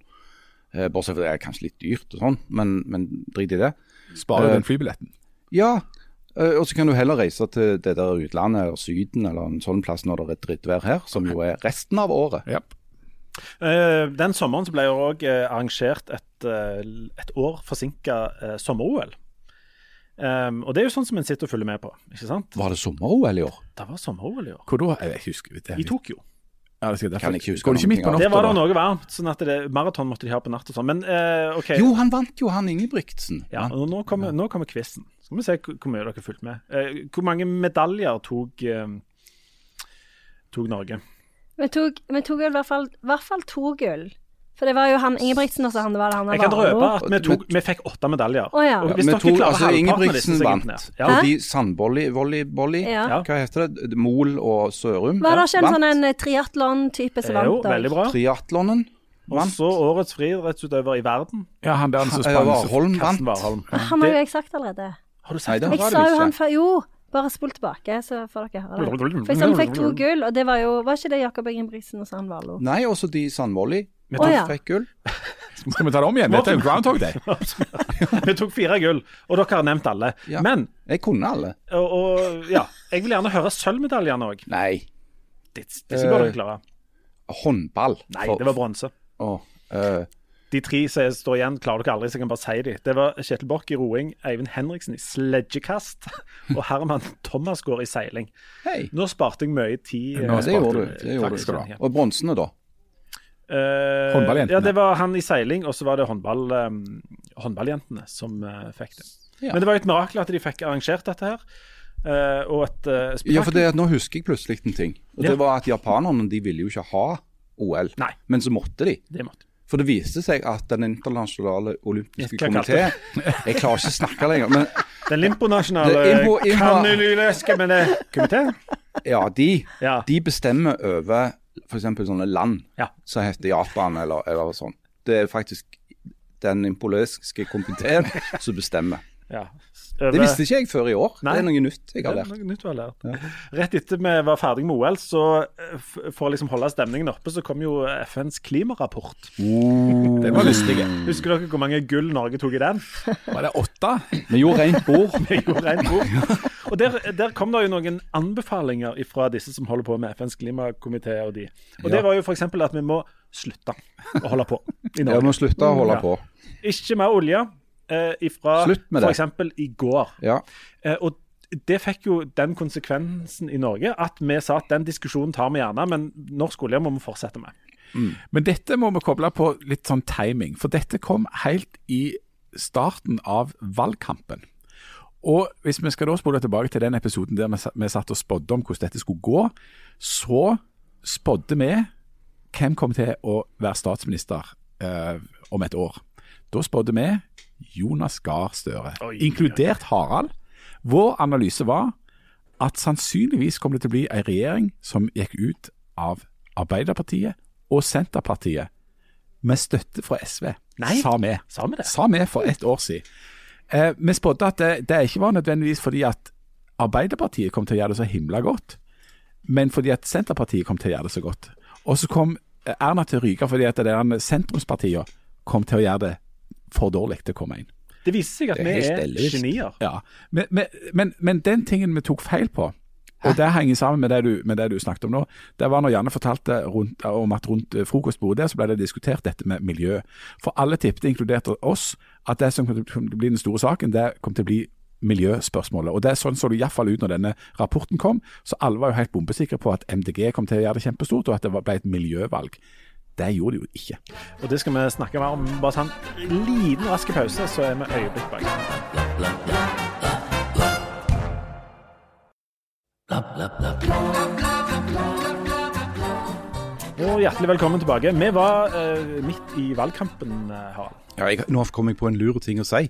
Mm. Bortsett fra det er kanskje litt dyrt og sånn, men, men drit i det. Sparer Eh, den flybilletten. Ja, eh, og så kan du heller reise til det der utlandet eller Syden eller en sånn plass når det er drittvær her, som jo er resten av året. Ja. Eh, den sommeren så ble det òg arrangert et, eh, et år forsinka sommer-OL. Um, og det er jo sånn som en sitter og følger med på. ikke sant? Var det sommer-OL i år? Det var sommer-OL i år. Hvor da? Jeg husker det. I Tokyo. Ja, det skal, derfor, Kan ikke huske Går det ikke midt på noen Det var da noe varmt, sånn at det, maraton måtte de ha på natt og sånn. Men eh, OK. Jo, han vant jo, han Ingebrigtsen. Ja, og nå kommer, nå kommer quizen. Skal vi se hvor mye dere har fulgt med. Eh, hvor mange medaljer tok, eh, tok Norge? Vi tok, vi tok i hvert fall, hvert fall to gull. For det var jo han Ingebrigtsen, og så han det var det han Jeg kan røpe at vi, tok, vi fikk åtte medaljer. Oh, ja. Og hvis ja, dere tok, klarer altså, Ingebrigtsen disse, vant. Ja. Og de sandvolley, Ja. hva heter det? Mol og Sørum Var det ikke en vant. sånn en triatlon-type som vant? Jo, veldig bra. Triatlonen Og vant. så årets friidrettsutøver i verden. Ja, han der som Eh, sprang Warholm Karsten vant. Warholm. Han har jo jeg sagt allerede. Har du sagt det det? Jeg sa jo han før Jo, bare spol tilbake, så får dere høre det. For han fikk to gull, og det var jo Var ikke det Jakob Ingebrigtsen og Sandvalo? Nei, også de sandvolley. Vi tok, tok, ja. Fikk gull. Skal vi ta det om igjen? Dette er jo Groundhog Day. vi tok fire gull, og dere har nevnt alle. Ja. Men Jeg kunne alle. og, og, ja, jeg vil gjerne høre sølvmedaljene òg. Nei. Disse bør dere klare. Håndball. Nei, det var bronse. Oh, uh, De tre som står igjen, klarer dere aldri, så jeg kan bare si de. Det var Kjetil Borch i roing, Eivind Henriksen i sledgekast og Herman Thomasgaard i seiling. Hei. Nå sparte jeg mye tid. Nå eh, Det gjorde du. Det gjorde du. du. Og bronsene, da? Eh, Håndballjentene. Ja, det var han i seiling, og så var det håndball, um, håndballjentene som uh, fikk det. Ja. Men det var jo et mirakel at de fikk arrangert dette her. Uh, og et uh, Ja, for det, at nå husker jeg plutselig en ting. Og Ja. Det var at japanerne de ville jo ikke ha OL, Nei. men så måtte de. Det måtte. For det viste seg at Den internasjonale olympiske komité Jeg klarer ikke å snakke lenger, men Den limponasjonale kanelyleske med det komité. ja, de, Ja. de bestemmer over f.eks. sånne land Ja. som heter Japan eller, eller sånn. Det er faktisk den impoløsiske komiteen som bestemmer. ja. Det visste ikke jeg før i år. Nei. Det er noe nytt jeg har lært. noe nytt du har lært. Rett etter vi var ferdig med OL, så eh, for å liksom holde stemningen oppe, så kom jo FNs klimarapport. Den var lystig. Husker dere hvor mange gull Norge tok i den? Var det åtte? Vi gjorde rent bord. Vi gjorde rent bord. Og der, der kom det jo noen anbefalinger fra disse som holder på med FNs klimakomité og de. Og Ja. det var jo f.eks. at vi må slutte å holde på i Ja, Norge. vi må slutte å holde Ja. på. Ikke mer olje eh, ifra Slutt med det. f.eks. i går. Ja. Eh, og det fikk jo den konsekvensen i Norge at vi sa at den diskusjonen tar vi gjerne, men norsk olje må vi fortsette med. Men dette må vi koble på litt sånn timing, for dette kom helt i starten av valgkampen. Og hvis vi skal da spole tilbake til den episoden der vi satt og spådde om hvordan dette skulle gå, så spådde vi hvem kom til å være statsminister eh, om et år. Da spådde vi Jonas Gahr Støre, Oi, inkludert Harald. Vår analyse var at sannsynligvis kom det til å bli en regjering som gikk ut av Arbeiderpartiet og Senterpartiet med støtte fra SV, Nei. sa vi. Sa vi det? Sa vi for ett år siden. Eh, vi spådde at det, det ikke var nødvendigvis fordi at Arbeiderpartiet kom til å gjøre det så himla godt, men fordi at Senterpartiet kom til å gjøre det så godt. Og så kom eh, Erna til å ryke fordi at sentrumspartiene kom til å gjøre det for dårlig til å komme inn. Det viser seg at er vi er ellevilt. genier. Ja, men, men, men, men den tingen vi tok feil på, og det henger sammen med det, du, med det du snakket om nå, det var når Janne fortalte rundt, om at rundt eh, frokostbordet der så ble det diskutert dette med miljø. For alle tippet, inkludert oss, at det som kom til å bli den store saken, det kom til å bli miljøspørsmålet. Og det er Sånn så det iallfall ut når denne rapporten kom. Så alle var jo helt bombesikre på at MDG kom til å gjøre det kjempestort, og at det ble et miljøvalg. Det gjorde de jo ikke. Og det skal vi snakke mer om. Bare ta en liten rask pause, så er vi øyeblikk bak. Og hjertelig velkommen tilbake. Vi var eh, midt i valgkampen, eh, Harald. Ja, jeg, nå kom jeg på en lur ting å si.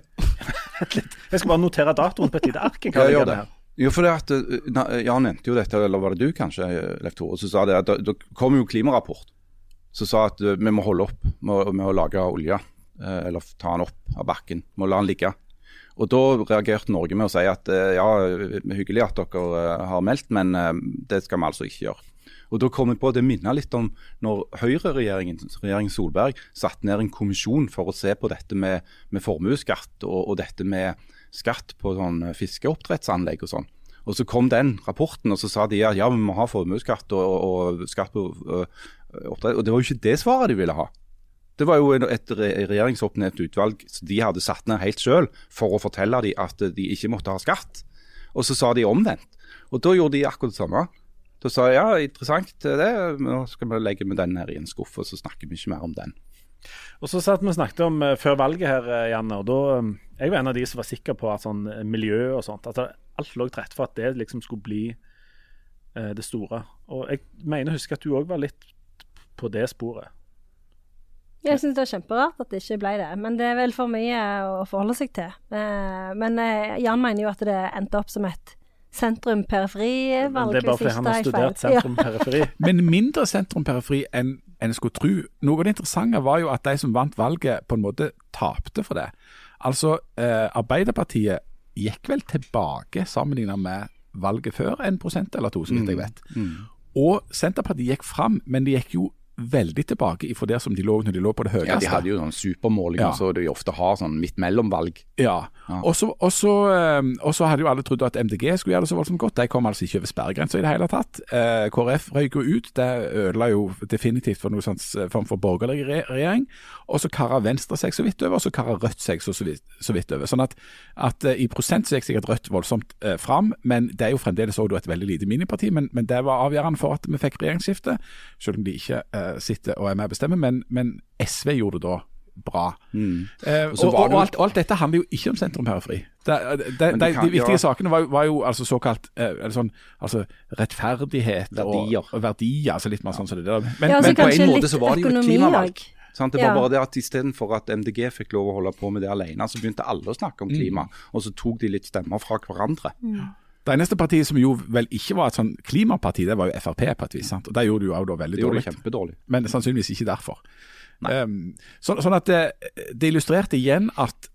Jeg skal bare notere datoen på et lite ark. Ja, gjør det. Jo, for det at, eh, Jan nevnte jo dette, eller var det du kanskje, Leif Tore, som sa det at det, det kom jo klimarapport som sa at eh, vi må holde opp med, med å lage olje, eh, eller ta den opp av bakken, må la den ligge. Og Da reagerte Norge med å si at eh, ja, hyggelig at dere har meldt, men det skal vi altså ikke gjøre. Og da kom jeg på, at Det minner litt om når Høyre-regjeringen regjeringen Solberg satte ned en kommisjon for å se på dette med, med formuesskatt og, og dette med skatt på sånn fiskeoppdrettsanlegg og sånn. Og Så kom den rapporten, og så sa de at ja, vi må ha formuesskatt og, og skatt på oppdrett. Og det var jo ikke det svaret de ville ha. Det var jo et re- regjeringsoppnevnt utvalg som de hadde satt ned helt selv for å fortelle dem at de ikke måtte ha skatt. Og så sa de omvendt. Og da gjorde de akkurat det samme. Da sa jeg ja, interessant det, nå skal vi legge med den her i en skuff, og så snakker vi ikke mer om den. Og så satt vi og snakket om eh, før valget her, eh, Janne, og da eh, Jeg var en av de som var sikker på at sånn miljø og sånt At alt lå til rette for at det liksom skulle bli det store. Og jeg mener å huske at du òg var litt på det sporet. Jeg syns det er kjemperart at det ikke ble det, men det er vel for mye å forholde seg til. Eh, Men eh, Jan mener jo at det endte opp som et Men sentrum-periferi-valg. det er bare fordi han har studert sentrum-periferi. Men mindre sentrum-periferi enn en skulle tro. Noe av det interessante var jo at de som vant valget, på en måte tapte for det. Altså, eh, Arbeiderpartiet gikk vel tilbake sammenlignet med valget før, en prosent eller to, så vidt jeg vet. Og Senterpartiet gikk fram, men de gikk jo veldig tilbake ifra der som de lå når de lå på det høyeste. Ja, De hadde jo sånn supermålinger, Ja. så de ofte har sånn midt mellom-valg. Ja. Så- Og så eh, så hadde jo alle trodd at MDG skulle gjøre det så voldsomt godt. De kom altså ikke over sperregrensa i det hele tatt. Eh, KrF røyk jo ut. Det ødela jo definitivt for noen sånn eh, form for borgerlig re regjering. Og så kara Venstre seg så vidt over, og så kara Rødt seg så, så, vidt, så vidt over. Sånn at, at eh, i prosent så gikk sikkert Rødt voldsomt eh, fram, men det er jo fremdeles også et veldig lite miniparti. Men, men det var avgjørende for at vi fikk regjeringsskifte, selv om de ikke eh, sitter og er med og bestemmer. Men, men SV gjorde det da bra. Eh, Og så og, og, alt, alt dette handler jo ikke om sentrum herfri Det- det- Men De, de, viktige sakene var, var jo altså såkalt eh, eller sånn, altså rettferdighet Verdier. Og, og verdier. altså Litt mer sånn som det der. Men, Ja, altså men på en måte så var det jo et klimavalg. Sant? Det var Ja. bare det at Istedenfor at MDG fikk lov å holde på med det alene, så begynte alle å snakke om klima. Og så tok de litt stemmer fra hverandre. Det eneste partiet som jo vel ikke var et sånn klimaparti, det var jo Frp på et vis. sant? Og Det gjorde du jo da veldig dårlig. kjempedårlig. men sannsynligvis ikke derfor. Um, så, sånn at det, det illustrerte igjen at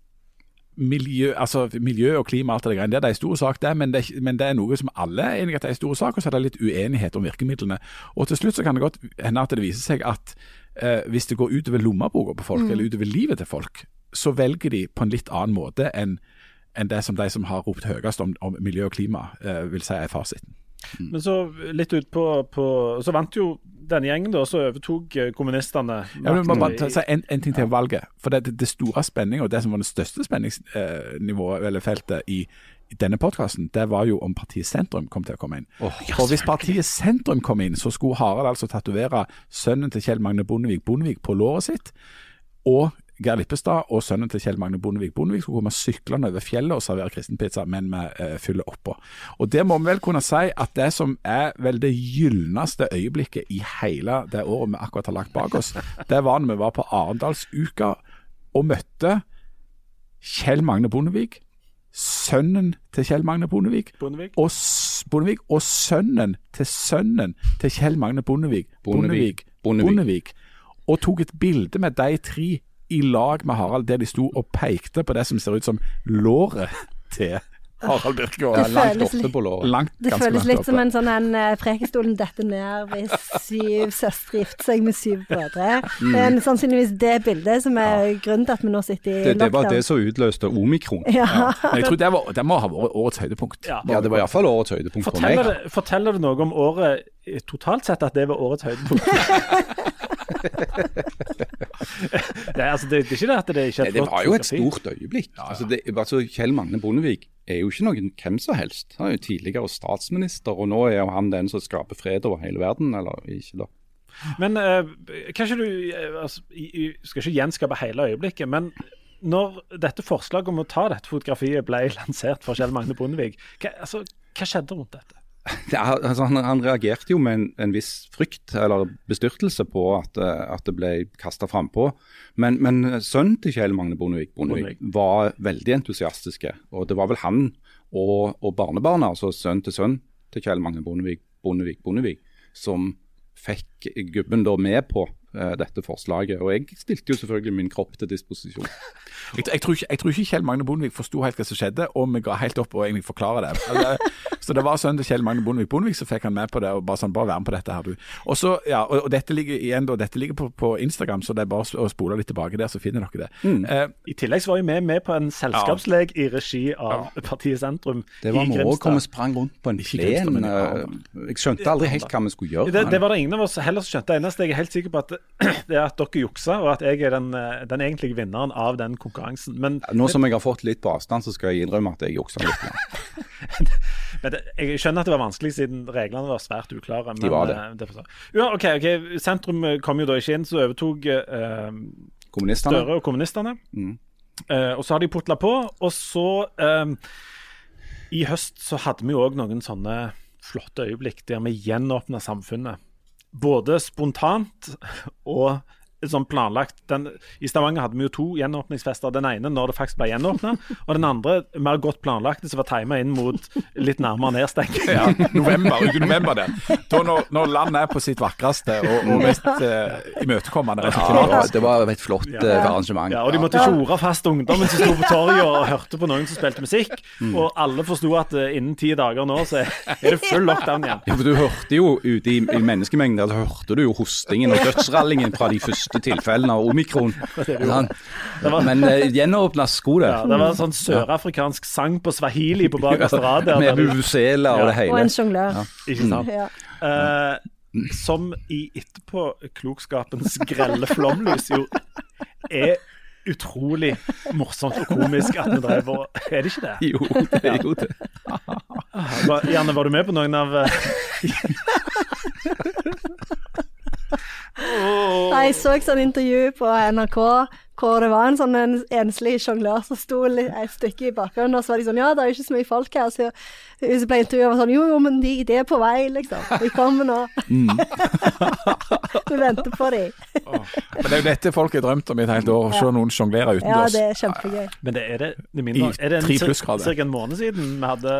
miljø, altså miljø og klima alt det greiene, det er en stor sak, det, men det, men det er noe som alle er enige at det er en stor sak, og så er det litt uenighet om virkemidlene. Og til slutt så kan det godt hende at det viser seg at eh, hvis det går utover lommeboka på folk, eller utover livet til folk, så velger de på en litt annen måte enn enn det som de som har ropt høyest om, om miljø og klima, eh, vil si er fasiten. Men så litt ut på, på Så vant jo denne gjengen, da, så overtok eh, kommunistene Ja, men man, man, si en, en ting til valget. For det, det, det store spenninga, og det som var det største spenningsnivået, eller feltet, i, i denne podkasten, det var jo om partiet Sentrum kom til å komme inn. For hvis partiet Sentrum kom inn, så skulle Harald altså tatovere sønnen til Kjell Magne Bondevik Bondevik på låret sitt. Og Geir Lippestad og sønnen til Kjell Magne Bondevik Bondevik skulle komme syklende over fjellet og servere kristenpizza, men med uh, fylle oppå. Og det må vi vel kunne si at det som er vel det gylneste øyeblikket i hele det året vi akkurat har lagt bak oss, det var når vi var på Arendalsuka og møtte Kjell Magne Bondevik, sønnen til Kjell Magne Bondevik, Bondevik. og, Bondevik, og sønnen til sønnen til Kjell Magne Bondevik. Bondevik, Bondevik. Bondevik, og tok et bilde med de tre i lag med Harald, der de sto og pekte på det som ser ut som låret til Harald Birkegaard. og Det langt føles oppe på låret. Langt, Det føles langt litt oppe. som en sånn en eh, Prekestolen detter ned hvis syv søstre gifter seg med syv brødre. Det er sannsynligvis det bildet som er grunnen til at vi nå sitter i Det, det var det som utløste omikron. Ja. Men jeg tror det, var, det må ha vært årets høydepunkt. Ja. Ja, det var iallfall årets høydepunkt for meg. Forteller det, forteller det noe om året eh, totalt sett at det var årets høydepunkt? det, er, altså, det, det er ikke det at det ikke er flott. et det var jo et stort øyeblikk. Altså, det, altså, Kjell Magne Bondevik er jo ikke noen hvem som helst. Han er jo tidligere statsminister, og nå er han den som skaper fred over hele verden, eller ikke da. Men uh, kanskje du eh, altså, skal ikke gjenskape hele øyeblikket, men når dette forslaget om å ta dette fotografiet ble lansert for Kjell Magne Bondevik, hva, altså, hva skjedde rundt dette? Er, altså, han, han reagerte jo med en, en viss frykt eller bestyrtelse på at, eh, at det ble kasta frampå. Men, men sønnen til Kjell Magne Bondevik, Bondevik var veldig entusiastiske. Og det var vel han og, og barnebarna, altså sønn til sønn til Kjell Magne Bondevik, Bondevik, Bondevik, som fikk gubben da med på dette forslaget. Og jeg stilte jo selvfølgelig min kropp til disposisjon. Jeg, jeg, tror ikke, jeg tror ikke Kjell Magne Bondevik forsto helt hva som skjedde, og vi ga helt opp å egentlig forklare det. Altså, så det var sønnen til Kjell Magne Bondevik Bondevik som fikk han med på det, og bare sånn, bare vær med på dette her, du. Og så, ja, og, og dette ligger igjen da, dette ligger på, på Instagram, så det er bare å spole litt tilbake der, så finner dere det. Eh, I tillegg så var jo vi med på en selskapslek i regi av partiet Sentrum Det var i moro Grimstad. vi sprang rundt på en plen. eh. Jeg skjønte aldri helt hva vi skulle gjøre. Det, det var det ingen av oss heller som skjønte. Det eneste jeg er helt sikker på, at det er at dere jukser, og at jeg er den, eh, den egentlige vinneren av den konkurransen. Men, Nå som jeg har fått litt på avstand, så skal jeg innrømme at jeg juksa litt. men det, jeg skjønner at det var vanskelig, siden reglene var svært uklare. Men, De var det. eh, det ja, okay, ok, Sentrum eh, kom jo da ikke inn, så overtok uh, Støre og kommunistene. Mm. Uh, og så har de putla på, og så eh, I høst så hadde vi òg noen sånne flotte øyeblikk der vi gjenåpna samfunnet. Både spontant og sånn planlagt. Den, I Stavanger hadde vi jo to gjenåpningsfester. Den ene når det faktisk ble gjenåpna, og den andre mer godt planlagte, som var tima inn mot litt nærmere nedstenging. ja, november, uke november det. Da når, når landet er på sitt vakreste og, og mest eh, imøtekommende Ja, det, var, det var et flott eh, arrangement. Ja, og De måtte tjore fast ungdommen som sto på torget og hørte på noen som spilte musikk. Og alle forsto at uh, innen ti dager nå så er det full lockdown igjen. Ja, for Du hørte jo ute i, i menneskemengden så hørte du jo hostingen og dødsrallingen fra de første tilfellene av omikron. Men uh, gjenåpna sko det. Ja, det var sånn sørafrikansk sang på swahili på bakerste rad. Med buvusela og det hele. Og en sjonglør. Ikke sant? Ja. Eh, som i etterpåklokskapens grelle flomlys jo er utrolig morsomt og komisk at vi drev og Er det ikke det? Jo, det er jo det. Janne, var du med på noen av eh, Nei, Jeg så et sånt intervju på NRK hvor det var en sånn en enslig sjonglør som sto et stykke i bakgrunnen, og så var de sånn Ja, det er jo ikke så mye folk her. Så hun ble intervjuet, var sånn Jo, jo, men de, de er på vei, liksom. De kommer nå. Vi venter på de. Men det er jo dette folk har drømt om i et helt år, å se noen sjonglere Ja, det er kjempegøy. Men det er det, det mindre, er det en, tre plussgrader. cirka en måned siden vi hadde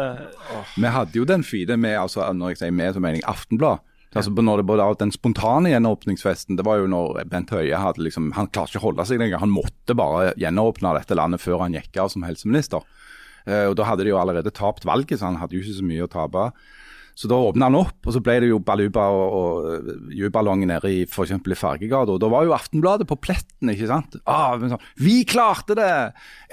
Vi hadde jo den feede med, altså når jeg sier med, så mener jeg Aftenblad. Altså når det både Den spontane gjenåpningsfesten, det var jo når Bent Høie hadde liksom Han klarte ikke å holde seg lenger. Han måtte bare gjenåpne dette landet før han gikk av som helseminister. Eh, og Da hadde de jo allerede tapt valget, så han hadde jo ikke så mye å tape. Så da åpna han opp, og så ble det jo baluba og, juballonger nede i f.eks. i Fargegata. Og da var jo Aftenbladet på pletten, ikke sant. Ah, sånn, vi klarte det!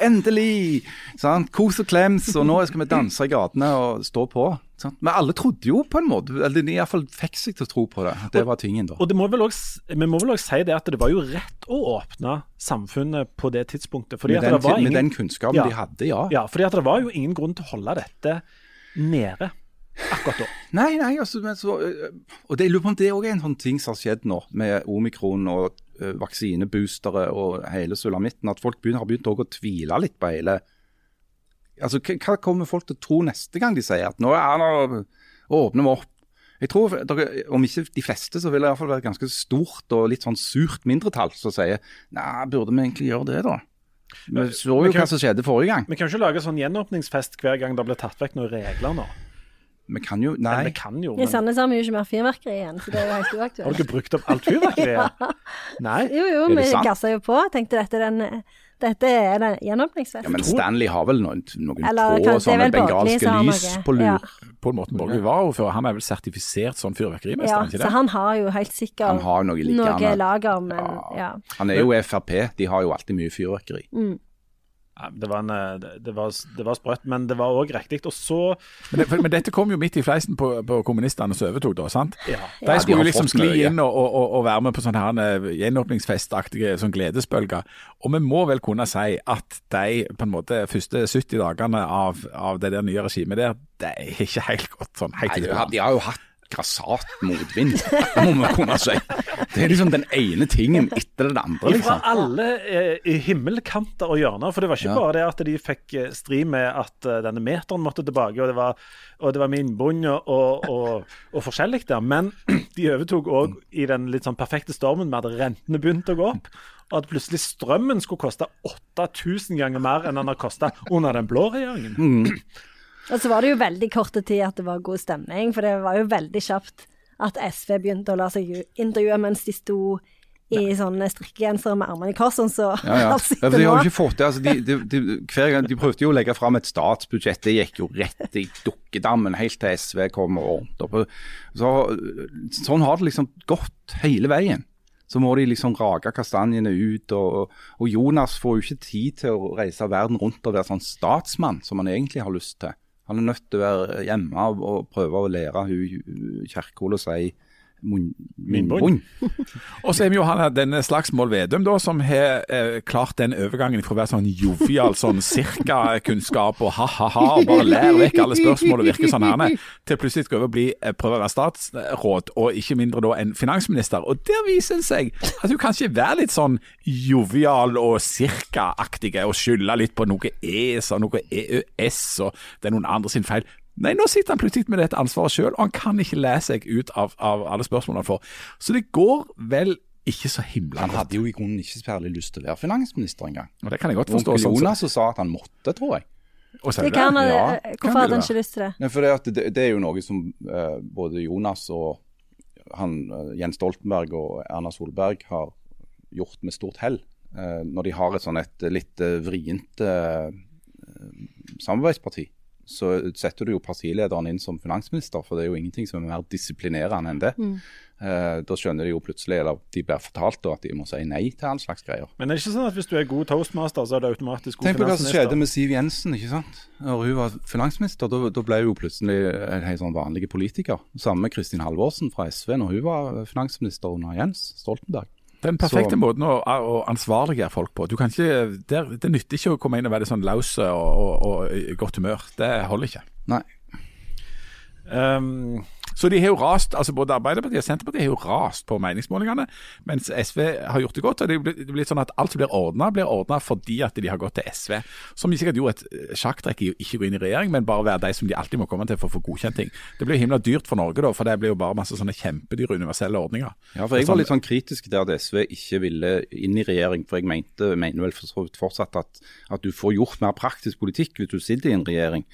Endelig! Sant? Kos og klems, og nå skal vi danse i gatene og stå på. Men alle trodde jo på en måte, eller de iallfall fikk seg til å tro på det. Det var tingen, da. Og det må vel også, Vi må vel også si det at det var jo rett å åpne samfunnet på det tidspunktet. Fordi Med at den, det var med den kunnskapen Ja. de hadde, ja. ja, fordi at det var jo ingen grunn til å holde dette nede akkurat da. Nei, nei, altså, men så, øh, og det, jeg lurer på om det òg er en sånn ting som har skjedd nå, med omikron og øh, vaksineboostere og hele sulamitten, at folk begynner, har begynt å tvile litt på hele Altså, hva, kommer folk til å tro neste gang de sier at nå, ja, nå åpner vi opp? Jeg tror, dere, Om ikke de fleste, så vil det i hvert fall være et ganske stort og litt sånn surt mindretall som sier nei, burde vi egentlig gjøre det, da? Vi så jo Men kan- hva som skjedde forrige gang. Vi kan jo ikke lage sånn gjenåpningsfest hver gang det blir tatt vekk noen regler nå. Vi kan jo Nei. vi kan jo, I Sandnes har vi jo ikke mer fyrverkeri igjen, så det er jo helt Har du dere brukt opp alt fyrverkeriet? Nei? Jo, jo, Er det vi sant? gassa jo på. Tenkte dette, er den, dette er det gjenåpningsfest. Ja, Men Stanley har vel noen, noen Eller få kanskje er sånne Borgli bengalske som lys på lur. Ja. På en måte Borgli var ordfører, han er vel sertifisert sånn fyrverkerimester, Ja, ikke det? så han har jo helt sikkert Han har noe like, noe lager, men Ja. ja. Han er jo Frp, de har jo alltid mye fyrverkeri. Ja, det, var en, eh, det, var, det var sprøtt, men det var òg riktig. Og så Men, det, men dette kom jo midt i fleisen på, på kommunistene som overtok, da, sant? Ja. De ja, skulle jo liksom skli inn og, og, og, og være med på sånne eh, gjenåpningsfestaktige sånn gledesbølger. Og vi må vel kunne si at de på en måte første 70 dagene av, av det der nye regimet der, det er ikke helt godt sånn helt Nei, de, har, de har jo hatt grassat motvind, det må vi kunne si. Det er liksom den ene tingen etter den andre, Fra liksom. alle eh, himmelkanter og hjørner. For det var ikke Ja. bare det at de fikk eh, stri med at uh, denne meteren måtte tilbake, og det var, og det var med innbund og, og, og, forskjellig der. Men de overtok òg i den litt sånn perfekte stormen med at rentene begynte å gå opp. Og at plutselig strømmen skulle koste 8000 ganger mer enn den har kosta under den blå regjeringen. Og så var det jo veldig korte tid at det var god stemning, for det var jo veldig kjapt at SV begynte å la seg intervjue mens de sto i sånne strikkegensere med armene i kors, sånn så Ja, ja. Ja, de har jo ikke fått det. Altså, de, de, de, hver gang, de prøvde jo å legge fram et statsbudsjett, det gikk jo rett i dukkedammen helt til SV kom og ordnet opp. Så, sånn har det liksom gått hele veien. Så må de liksom rake kastanjene ut. Og, og Jonas får jo ikke tid til å reise verden rundt og være sånn statsmann som han egentlig har lyst til. Han er nødt til å være hjemme og, og prøve å lære hun Kjerkol å si munn- Munnbund. munnbund. Og så er vi jo han denne Slagsmål Vedum, da, som har eh, klart den overgangen fra å være sånn jovial sånn cirka-kunnskap og ha-ha-ha, og bare lære vekk alle spørsmål og virke sånn herne, til plutselig skal over bli eh, prøve å være statsråd, og ikke mindre da enn finansminister. Og der viser det seg at hun kanskje være litt sånn jovial og cirka-aktig, og skylde litt på noe ES og noe EØS, og det er noen andre sin feil. Nei, nå sitter han plutselig med dette ansvaret sjøl, og han kan ikke le seg ut av, av alle spørsmålene han får. Så det går vel ikke så himla Han hadde jo i grunnen ikke særlig lyst til å være finansminister engang. Og det kan jeg godt forstå. Onkel sånn Jonas sa at han måtte, tror jeg. Og Det kan, han- Ja, eh, hvorfor hadde han ikke lyst til det? Nei, for det, at det, det er jo noe som uh, både Jonas og han, uh, Jens Stoltenberg og Erna Solberg har gjort med stort hell. Uh, når de har et sånn et litt vrient samarbeidsparti, så setter du jo partilederen inn som finansminister, for det er jo ingenting som er mer disiplinerende enn det. Eh, da skjønner de jo plutselig, eller de blir fortalt da, at de må si nei til all slags greier. Men er det ikke sånn at hvis du er god toastmaster, så er du automatisk god Tenk på hva som skjedde med Siv Jensen. ikke sant? Når hun var finansminister, da, da ble hun plutselig en helt sånn vanlig politiker. Samme med Kristin Halvorsen fra SV når hun var finansminister under Jens Stoltenberg. Den perfekte Så- måten å, å ansvarliggjøre folk på. Du kan ikke, det, det nytter ikke å komme inn og være sånn laus og, og, og i godt humør. Det holder ikke. Nei. Um, Så de har jo rast, altså både Arbeiderpartiet og Senterpartiet har jo rast på meningsmålingene, mens SV har gjort det godt. og Det blir, sånn at Alt som blir ordna, blir ordna fordi at de har gått til SV. Som de sikkert gjorde et eh, sjakktrekk i å ikke gå inn i regjering, men bare være de som de alltid må komme til for å få godkjent ting. Det blir himla dyrt for Norge, da, for det blir jo bare masse sånne kjempedyre universelle ordninger. Ja, for Jeg var litt sånn kritisk til at SV ikke ville inn i regjering. For jeg mente, mener vel fortsatt at, at du får gjort mer praktisk politikk hvis du sitter i en regjering.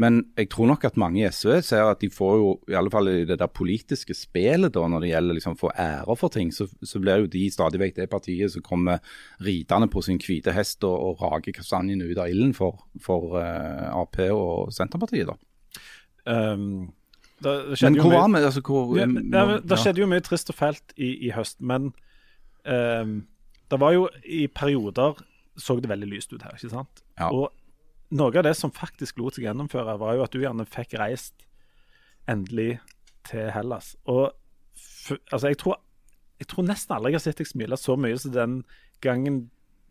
Men jeg tror nok at mange i SV ser at de får jo, i alle fall i det der politiske spillet da, når det gjelder liksom å få ære for ting, så, så blir jo de stadig vekk det partiet som kommer ridende på sin hvite hest og, og rager kastanjene ut av ilden for, for uh, Ap og Senterpartiet. da. um, det, det skjedde Men hvor var vi? Altså, hvor, Ja, men- ja, men Det skjedde jo mye trist og fælt i, i høst, men um, det var jo i perioder så det veldig lyst ut her, ikke sant? Ja. Og noe av det som faktisk lot seg gjennomføre, var jo at du gjerne fikk reist endelig til Hellas. Og f altså, jeg tror, jeg tror nesten aldri jeg har sett deg smile så mye som den gangen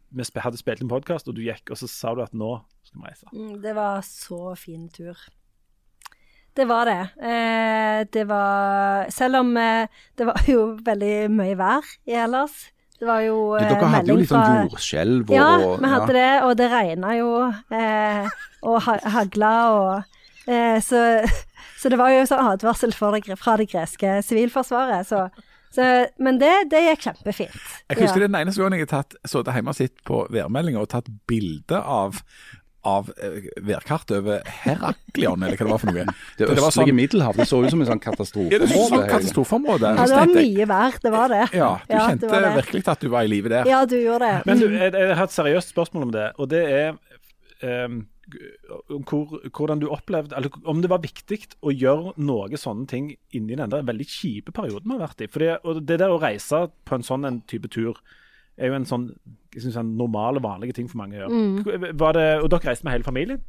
vi sp hadde spilt en podkast, og du gikk, og så sa du at nå skal vi reise. Mm, Det var så fin tur. Det var det. Eh, det var Selv om eh, det var jo veldig mye vær i Hellas. Det var jo eh, Dere hadde jo litt sånn jordskjelv og Ja, vi hadde det, og det regna jo, eh, og ha hagla og eh, så, så det var jo sånn advarsel for det, fra det greske sivilforsvaret. Så, så, men det, det gikk kjempefint. Jeg husker Ja. det den eneste gangen jeg har tatt, sittet hjemme og sett på værmeldinga og tatt bilde av av eh, værkartet over Heraklion, eller hva det var for noe. Det var østlige sånn- Middelhav. Det så ut som en sånn Ja, det er sånn katastrofeområde. katastrofeområde. Ja, det var mye vær, det var det. Ja, du Ja, kjente det det. virkelig at du var i live der. Ja, du gjorde det. Men du, jeg, jeg har et seriøst spørsmål om det, og det er ehm, om hvor, hvordan du opplevde Eller om det var viktig å gjøre noe sånne ting inni den der veldig kjipe perioden vi har vært i. For det, det der å reise på en sånn en type tur er jo en sånn jeg synes, en normal og vanlig ting for mange å gjøre. Var det, og dere reiste med hele familien.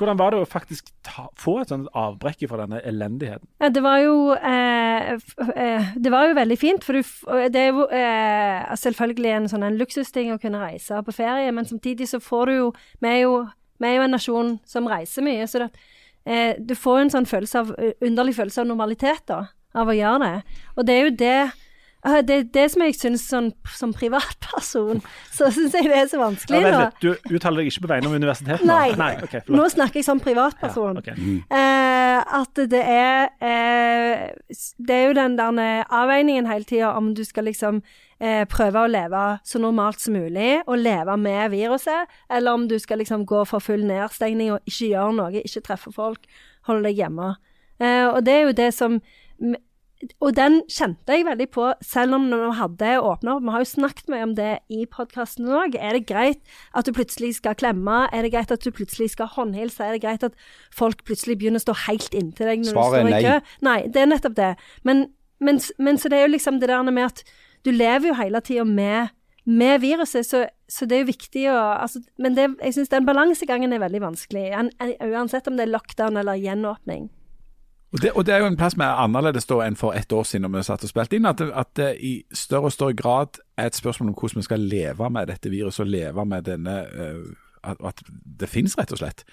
Hvordan var det å faktisk ta, få et sånt avbrekk fra denne elendigheten? Det var jo eh, eh, Det var jo veldig fint, for du, det er jo eh, selvfølgelig en sånn en luksusting å kunne reise på ferie, men samtidig så får du jo Vi er jo, vi er jo en nasjon som reiser mye, så det, eh, du får en sånn følelse av underlig følelse av normalitet da, av å gjøre det. Og det er jo det eh, det, det som jeg syns sånn, som privatperson, så syns jeg det er så vanskelig. da. du uttaler deg ikke på vegne av universitetet? nå? Nei. Nei okay, Nå snakker jeg som privatperson. Ja, ok. Eh, at det er eh, Det er jo den der avveiningen hele tida om du skal liksom eh, prøve å leve så normalt som mulig og leve med viruset, eller om du skal liksom gå for full nedstengning og ikke gjøre noe, ikke treffe folk, holde deg hjemme. Eh, og det er jo det som og den kjente jeg veldig på, selv om når vi hadde åpna opp. Vi har jo snakket mye om det i podkasten òg. Er det greit at du plutselig skal klemme? Er det greit at du plutselig skal håndhilse? Er det greit at folk plutselig begynner å stå helt inntil deg når Svaret du står i nei. kø? Nei, det er nettopp det. Men, men, men så det er jo liksom det der med at du lever jo hele tida med, med viruset, så, så det er jo viktig å altså, Men det, jeg syns den balansegangen er veldig vanskelig, uansett om det er lockdown eller gjenåpning. Og det, og det er jo en plass vi er annerledes da enn for ett år siden når vi satt og spilte inn. At at det i større og større grad er et spørsmål om hvordan vi skal leve med dette viruset og leve med denne uh, at, det finnes, rett og slett.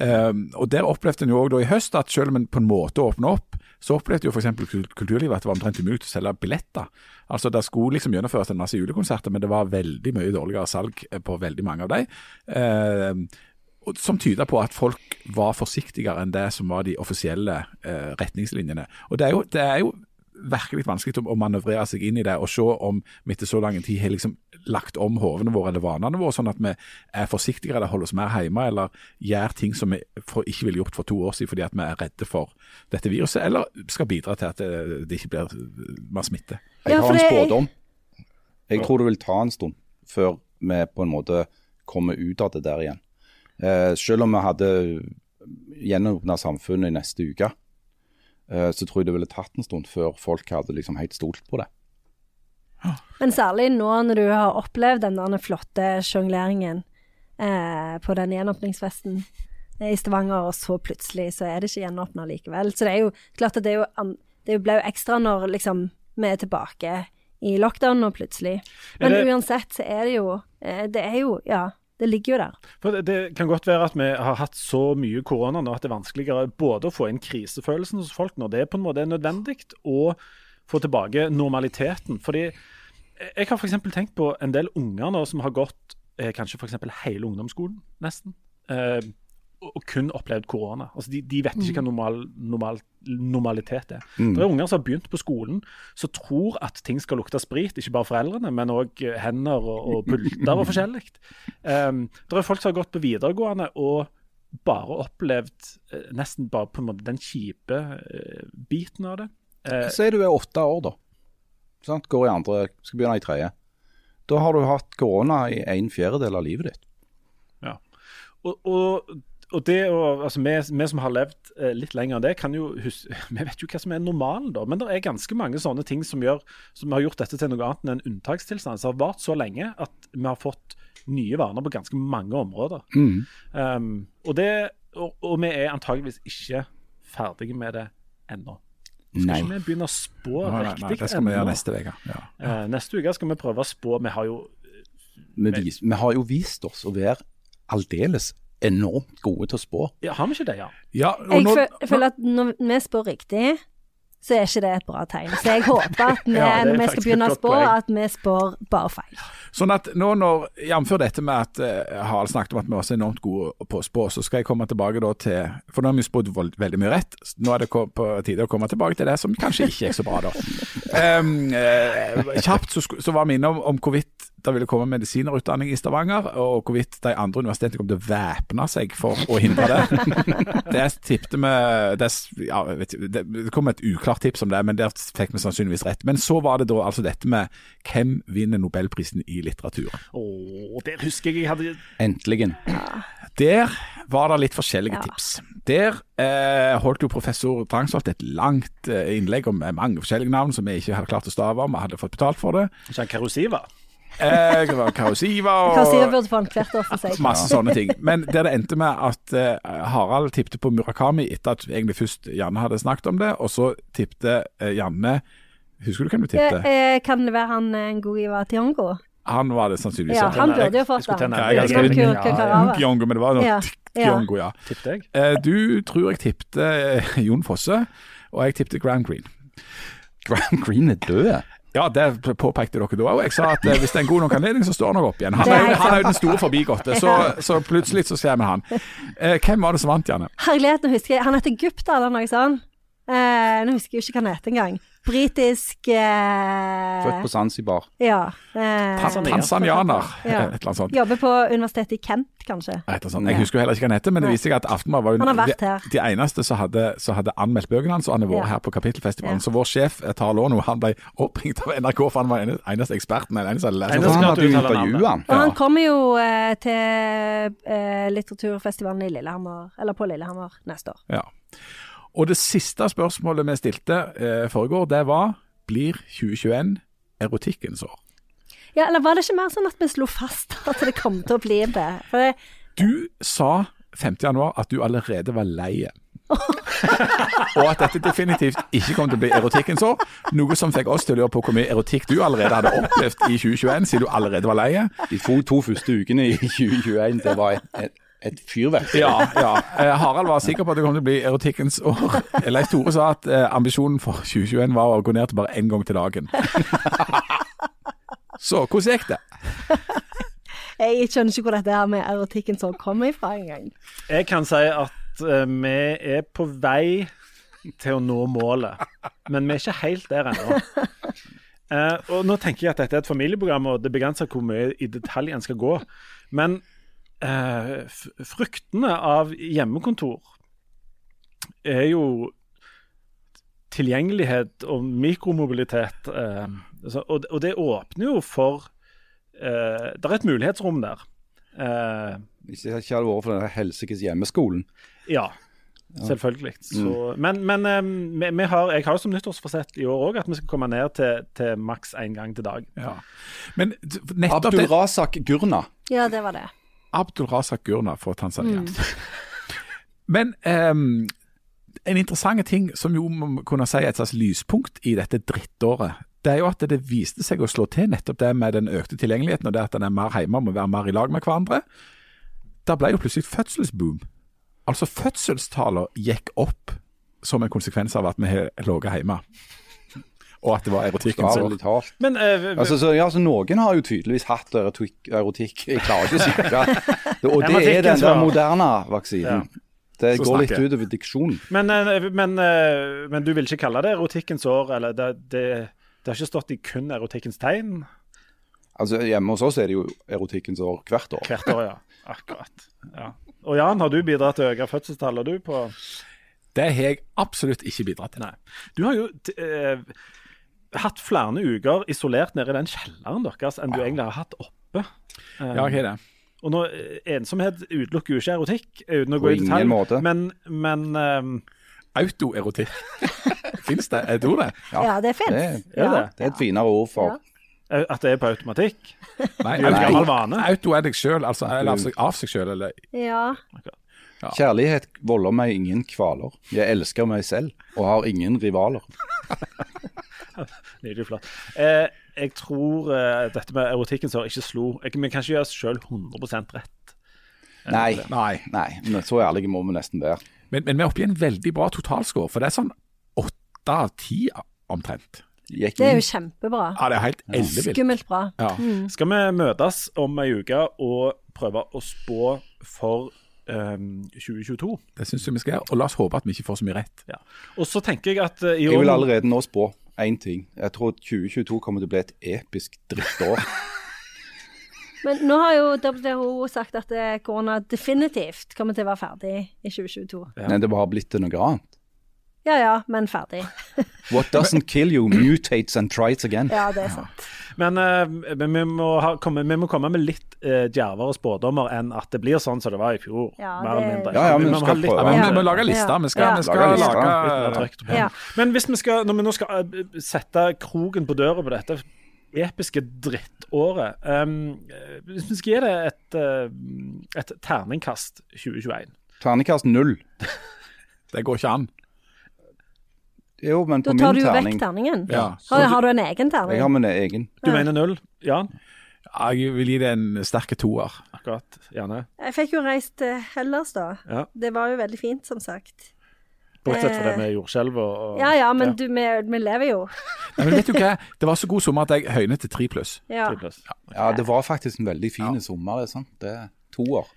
Um, og Der opplevde en jo da i høst at selv om en på en måte åpner opp, så opplevde jo f.eks. kulturlivet at det var omtrent umulig å selge billetter. Altså Det skulle liksom gjennomføres en masse julekonserter, men det var veldig mye dårligere salg eh, på veldig mange av dem. Um, og som tyder på at folk var forsiktigere enn det som var de offisielle eh, retningslinjene. Og det er, jo, det er jo virkelig vanskelig å manøvrere seg inn i det og se om vi etter så lang tid har liksom lagt om hovene våre eller vanene våre, sånn at vi er forsiktigere eller holder oss mer hjemme eller gjør ting som vi ikke ville gjort for to år siden fordi at vi er redde for dette viruset, eller skal bidra til at det, det ikke blir mer smitte. Jeg har en spådom. Jeg tror det vil ta en stund før vi på en måte kommer ut av det der igjen. Eh, selv om vi hadde gjenåpna samfunnet i neste uke, eh, så tror jeg det ville tatt en stund før folk hadde liksom helt stolt på det. Men særlig nå når du har opplevd den der flotte sjongleringen eh, på den gjenåpningsfesten i Stavanger, og så plutselig så er det ikke gjenåpna likevel. Så det er jo klart at det, er jo, det ble jo ekstra når liksom vi er tilbake i lockdown nå plutselig. Men det- uansett så er det jo eh, Det er jo Ja, det ligger jo der. For det, det kan godt være at vi har hatt så mye korona nå at det er vanskeligere både å få inn krisefølelsen hos folk når det på en måte er nødvendig, og få tilbake normaliteten. Fordi jeg har f.eks. tenkt på en del unger nå som har gått eh, kanskje f.eks. hele ungdomsskolen, nesten. Eh, og kun opplevd korona. Altså de, de vet ikke hva normal, normal, normalitet er. Det er unger som har begynt på skolen, som tror at ting skal lukte sprit. Ikke bare foreldrene, men òg hender og, og pulter og forskjellig. Um, det er folk som har gått på videregående og bare opplevd eh, nesten bare på en måte den kjipe eh, biten av det. Eh, Si du er åtte år, da. Sant? Går i andre, skal begynne i tredje. Da har du hatt korona i en fjerdedel av livet ditt. Ja. Og, og, og det å, altså vi, vi som har levd eh, litt lenger enn det, kan jo huske Vi vet jo hva som er normalen, da. Men det er ganske mange sånne ting som, gjør, som har gjort dette til noe annet enn en unntakstilstand. Som har vart så lenge at vi har fått nye vaner på ganske mange områder. Um, og, det, og, og vi er antageligvis ikke ferdige med det ennå. Skal Nei. ikke vi begynne å spå Nei, nei, riktig nei, det skal vi gjøre neste uke. Ja. Uh, neste uke skal vi prøve å spå. Vi har jo Vi, vi har jo vist oss å være aldeles enormt gode til å spå. ja, Har vi ikke det, ja? Ja, og Jeg, nå- føl, jeg føler at når vi spår riktig, så er ikke det et bra tegn. Så jeg håper at vi, Ja, er når vi skal begynne å spå, at vi spår bare feil. Sånn at nå når, Jf. dette med at uh, Harald snakket om at vi var så enormt gode på å spå, så skal jeg komme tilbake da til For nå har vi spådd veldig mye rett. Nå er det på tide å komme tilbake til det som kanskje ikke er så bra, da. Um, uh, kjapt så, så var vi innom om hvorvidt det ville komme medisinerutdanning i Stavanger, og hvorvidt de andre universitetene kom til å væpne seg for å hindre det. Det tippte vi det, ja, det, kom et uklart tips om det, men der fikk vi sannsynligvis rett. Men så var det da altså dette med hvem vinner nobelprisen i litteratur. Å, der husker jeg jeg hadde Endelig. Der var det litt forskjellige Ja. tips. Der eh, holdt jo professor Drangsholt et langt eh, innlegg om mange forskjellige navn som vi ikke hadde klart å stave om, vi hadde fått betalt for det. Så han Karusiva. Eh, det var Karusiva Karusiva og burde få en hvert år for seg. masse sånne ting. Men der det endte med at eh, Harald tippte på Murakami etter at egentlig først Janne hadde snakket om det, og så tippte eh, Janne Husker du hvem du Eh, tippte? eh, kan det være han eh, Nguiva Tiongo? Han var det sannsynligvis. Ja, han burde jo fått den. Ja, jeg Kurkarava. Kiongo, men det var noe Ja, ja. Kiongo, jeg. Eh, Du tror jeg tippte Jon Fosse, og jeg tippte Graham Green. Graham Green er død. Ja, det påpekte dere da òg. Jeg sa at eh, hvis det er en god nok anledning, så står han nok opp igjen. Han er han er jo den store forbigåtte, så, så plutselig så ser vi han. Eh, hvem var det som vant, Janne? Herligheten husker jeg Han heter Gupta eller noe sånt. Eh, nå husker jeg ikke hva han heter engang. Britisk eh, Født på Zanzibar. Ja. Eh, Tanzania. Tanzanianer, Ja. et eller annet sånt. Jobber på universitetet i Kent, kanskje. Et eller annet sånt. Jeg husker jo heller ikke hva han heter, men det viste seg at Aftenbar var jo de, de eneste som hadde, som hadde anmeldt bøkene hans, og han har vært Ja. her på Kapittelfestivalen. Ja. Så vår sjef eh, Tar Låno, han ble oppringt av NRK, for han var den eneste eksperten. Den eneste som Eneste han hadde intervjua han. Og han kommer jo eh, til eh, litteraturfestivalen i Lillehammer, eller på Lillehammer, neste år. Ja. Og det siste spørsmålet vi stilte eh, forrige år, det var blir 2021 erotikkens år? Ja, eller var det ikke mer sånn at vi slo fast at det kom til å bli det? For det, Du sa 5. januar at du allerede var lei. og at dette definitivt ikke kom til å bli erotikkens år. Noe som fikk oss til å lure på hvor mye erotikk du allerede hadde opplevd i 2021, siden du allerede var lei. De to, to første ukene i 2021, det var et, et, et fyrverkeri. Ja, ja. Eh, Harald var sikker på at det kom til å bli erotikkens år. Leif Tore sa at eh, ambisjonen for 2021 var å gå ned til bare én gang til dagen. Så hvordan gikk det? jeg skjønner ikke hvor dette her med erotikken år kommer ifra engang. Jeg kan si at eh, vi er på vei til å nå målet, men vi er ikke helt der ennå. Uh, og nå tenker jeg at dette er et familieprogram, og det begrenser hvor mye i detalj en skal gå. Men eh, fruktene av hjemmekontor er jo tilgjengelighet og mikromobilitet. Eh, og, og det åpner jo for eh, Det er et mulighetsrom der. Eh, Hvis jeg ikke hadde vært for den helsikes hjemmeskolen. ja, selvfølgelig. Så, men men eh, vi, vi har, jeg har jo som nyttårsforsett i år òg at vi skal komme ned til, til maks én gang til dag. Ja. Men nettopp Abdul Razak Gurna. Ja, det var det. Abdul Razak Gurna fra Tanzania. Men um, en interessant ting som jo må kunne si er et slags lyspunkt i dette drittåret, det er jo at det viste seg å slå til nettopp det med den økte tilgjengeligheten, og det at en er mer hjemme og må være mer i lag med hverandre. Da ble jo plutselig fødselsboom. Altså fødselstallene gikk opp som en konsekvens av at vi har ligget hjemme. Og at det var erotikken. Men eh, Altså, så, ja, så noen har jo tydeligvis hatt erotikk. erotikk. Jeg klarer ikke å sikre det. Og det er den der moderne vaksinen. Ja. Det Så går litt utover diksjonen. Men, eh, men, eh, men du vil ikke kalle det erotikkens år? Eller det, det, det har ikke stått i kun erotikkens tegn Altså, Hjemme hos oss er det jo erotikkens år hvert år. hvert år, ja. Akkurat. Ja. Og Jan, har du bidratt til å øke fødselstallet, du? på... Det har jeg absolutt ikke bidratt til. Nei. Du har jo eh, hatt flere uker isolert nede i den kjelleren deres enn du egentlig har hatt oppe. Um, Ja, jeg det. Og nå, eh, ensomhet utelukker jo ikke erotikk, eh, uten å På gå i ingen detalj. måte. Men, men um, Autoerotikk. Fins det et ord, det? Ja, det fins. det ja. det. Det er et finere ord for at det er på automatikk. Nei, Det er Nei. vane. Auto er deg sjøl, altså, eller av seg, sjøl, eller Ja. ja. Kjærlighet volder meg ingen kvaler. Jeg elsker meg selv og har ingen rivaler. Nydelig flott. Eh, jeg tror eh, dette med erotikken som ikke slo jeg, Vi kan ikke gjøre oss sjøl 100 rett. Nei, Nei. nei, men så ærlige må vi nesten være. Men, men vi er oppe i en veldig bra totalscore, for det er sånn åtte av ti omtrent. Gikk Det er jo kjempebra. Ja, det er helt ellevilt. Skummelt bra. Ja. Skal vi møtes om ei uke og prøve å spå for um, 2022? Det syns jeg vi skal gjøre. Og la oss håpe at vi ikke får så mye rett. Ja. Og så tenker jeg at uh, i Jeg vil allerede nå spå én ting. Jeg tror 2022 kommer til å bli et episk drittår. Men nå har jo WHO sagt at eh, korona definitivt kommer til å være ferdig i 2022. Ja. Men det har blitt til noe annet. Ja ja, men ferdig. What doesn't kill you mutates and tries again. Ja, det er sant. Men, eh, men vi, må ha, komme, vi må komme med litt uh, djervere spådommer enn at det blir sånn som det var i fjor. Ja, mer eller det- mindre. Ja, ja, men Vi må skal litt- prøve. Ja, men Vi må lage lister. Vi skal, Ja. vi skal Lage lage Ja. Men hvis vi skal, når vi nå skal eh, sette kroken på døra på dette episke drittåret um, Hvis vi skal gi det et, et terningkast 2021 Terningkast null. Det går ikke an. Jo, men på Da tar du jo vekk terningen. Ja. Har, har du en egen terning? Jeg har min egen. Du mener null? Jan? Ja, Jeg vil gi det en sterke toer. Akkurat. Gjerne. Jeg fikk jo reist til Hellas, da. Ja. Det var jo veldig fint, som sagt. Bortsett fra det med jordskjelv og, og Ja ja, men du, vi, vi lever jo. Nei, men vet du hva? Det var så god sommer at jeg høynet til tre pluss. Ja. Tre pluss. Ja, det var faktisk en veldig fin sommer. det er sant? Det er toer.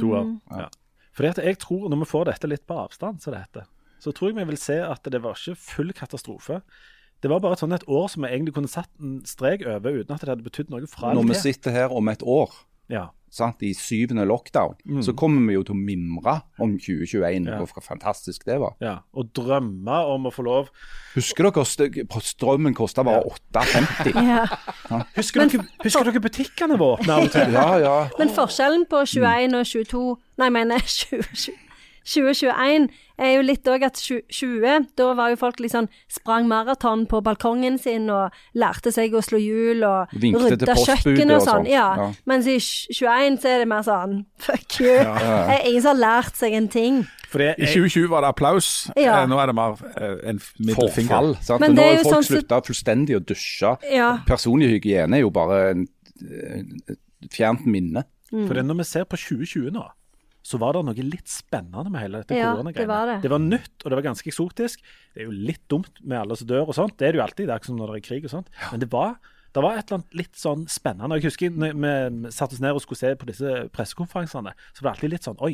To år. Ja. Fordi at jeg tror, når vi får dette litt på avstand, som det heter, så tror jeg vi vil se at det var ikke full katastrofe. Det var bare et sånn et år som vi egentlig kunne satt en strek over uten at det hadde betydd noe fra Når vi sitter her om et år, Ja. sant, i syvende lockdown, så kommer vi jo til å mimre om 2021 Ja. og hvor fantastisk det var. ja. Og drømme om å få lov Husker dere på strømmen kosta bare 8,50? Ja. Husker, dere, husker dere butikkene våre åpne av og til? Ja, ja. Men forskjellen på 21 og 22 Nei, jeg mener 20, 2021 er jo litt òg at 20, da var jo folk sånn sprang maraton på balkongen sin og lærte seg å slå hjul og rydde til rydda postbudet kjøkken og sånn. Ja. Ja. Mens i 21 så er det mer sånn fuck you. Det er ingen som har lært seg en ting. Fordi I 2020 var det applaus. Ja. Eh, Nå er det mer eh, en middelfinger. Forfall. Sant? Men Og nå har folk sånn slutta fullstendig å dusje. Ja. Personlig hygiene er jo bare en, et fjernt minne. fordi når vi ser på 2020 nå, så var det noe litt spennende med hele dette Ja, koronagreiene. det var det. det var nytt, og det var ganske eksotisk. Det er jo litt dumt med alle som dør og sånt. Det er det jo alltid, det er ikke som når det er krig og sånt. Men det var, det var et eller annet litt sånn spennende. Jeg husker når vi satte oss ned og skulle se på disse pressekonferansene, så var det alltid litt sånn Oi,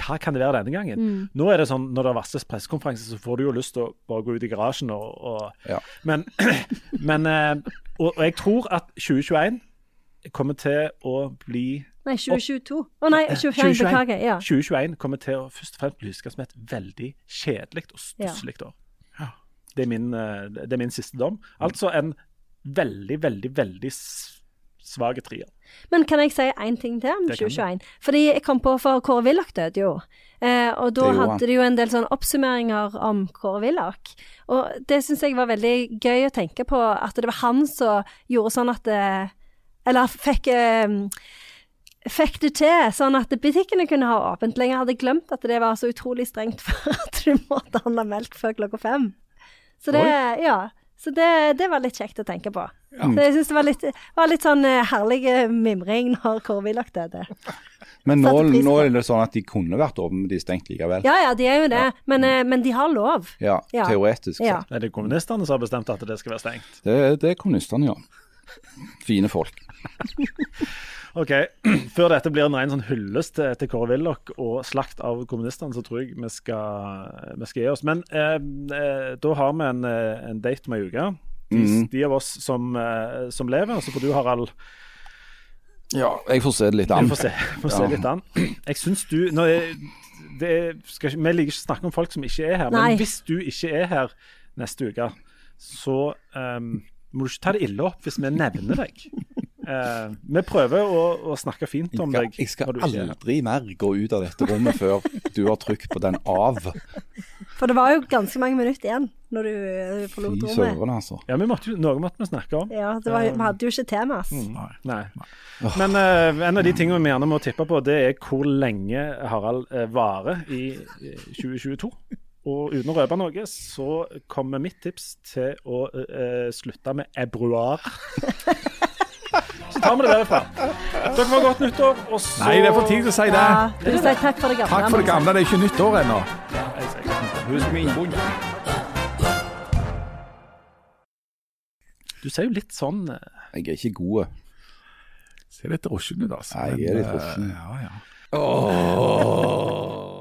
hva kan det være denne gangen? Mm. Nå er det sånn når det varsles pressekonferanse, så får du jo lyst til å bare gå ut i garasjen og, og Ja. Men, men eh, og, og jeg tror at 2021 kommer til å bli Nei, 2022. Å nei, 2021. Beklager. Ja. 2021 kommer til å først og fremst bli huska som et veldig kjedelig og stusslig år. Det er, min, eh, det er min siste dom. Altså en veldig, veldig, veldig svak trier. Men kan jeg si én ting til om Det kan du. 2021? Fordi jeg kom på for Kåre Willoch døde jo. Eh, og da hadde de jo en del sånne oppsummeringer om Kåre Willoch. Og det syns jeg var veldig gøy å tenke på, at det var han som gjorde sånn at det, Eller fikk eh, Fikk det til, sånn at butikkene kunne ha åpent lenger. Jeg hadde glemt at det var så utrolig strengt for at du måtte handle melk før klokka fem. Så det, ja, så det, det var litt kjekt å tenke på. Så jeg syns det var litt, var litt sånn eh, herlig eh, mimring når Kåre lagt døde. Men nå, nå er det sånn at de kunne vært åpne, men de er stengt likevel. Ja ja, de er jo det, men, eh, men de har lov. Ja, Ja. teoretisk Ja. Er det kommunistene som har bestemt at det skal være stengt? Det, det er kommunistene, ja. Fine folk. Ok, Før dette blir en ren sånn hyllest til, til Kåre Willoch og slakt av kommunistene, så tror jeg vi skal, vi skal gi oss. Men eh, eh, da har vi en, eh, en date om ei uke. De, Mhm. de av oss som, eh, som lever. Så får du, Harald, Ja, jeg får se det litt an. an. får se, får se Ja. litt an. Jeg syns du nå det er, skal, Vi liker ikke å snakke om folk som ikke er her, Nei. men hvis du ikke er her neste uke, så um, må du ikke ta det ille opp hvis vi nevner deg. Eh, vi prøver å, å snakke fint om skal, deg. jeg skal du aldri mer gå ut av dette rommet før du har trykt på den av. For det var jo ganske mange minutter igjen når du eh, forlot Fy rommet. søren, altså. Ja, vi måtte noe måtte vi snakke om. Ja, det var, vi hadde jo ikke temas. Nei. Nei. Men uh, en av de tingene vi gjerne må tippe på, det er hvor lenge Harald uh, varer i eh, 2022. Og uten å røpe noe, så kommer mitt tips til å uh, slutte med ebruar. så tar vi det derfra. Dere får godt nyttår, og så Nei, det er for tidlig å si det. Ja, vil du si takk for det gamle? Takk for det gamle. Det er ikke nyttår ennå. Husk min innbundet. Du ser jo litt sånn eh, Jeg er ikke god. Ser litt drosjen ut, altså. Nei, jeg er litt Men, eh, russen. Ja, ja. Åh.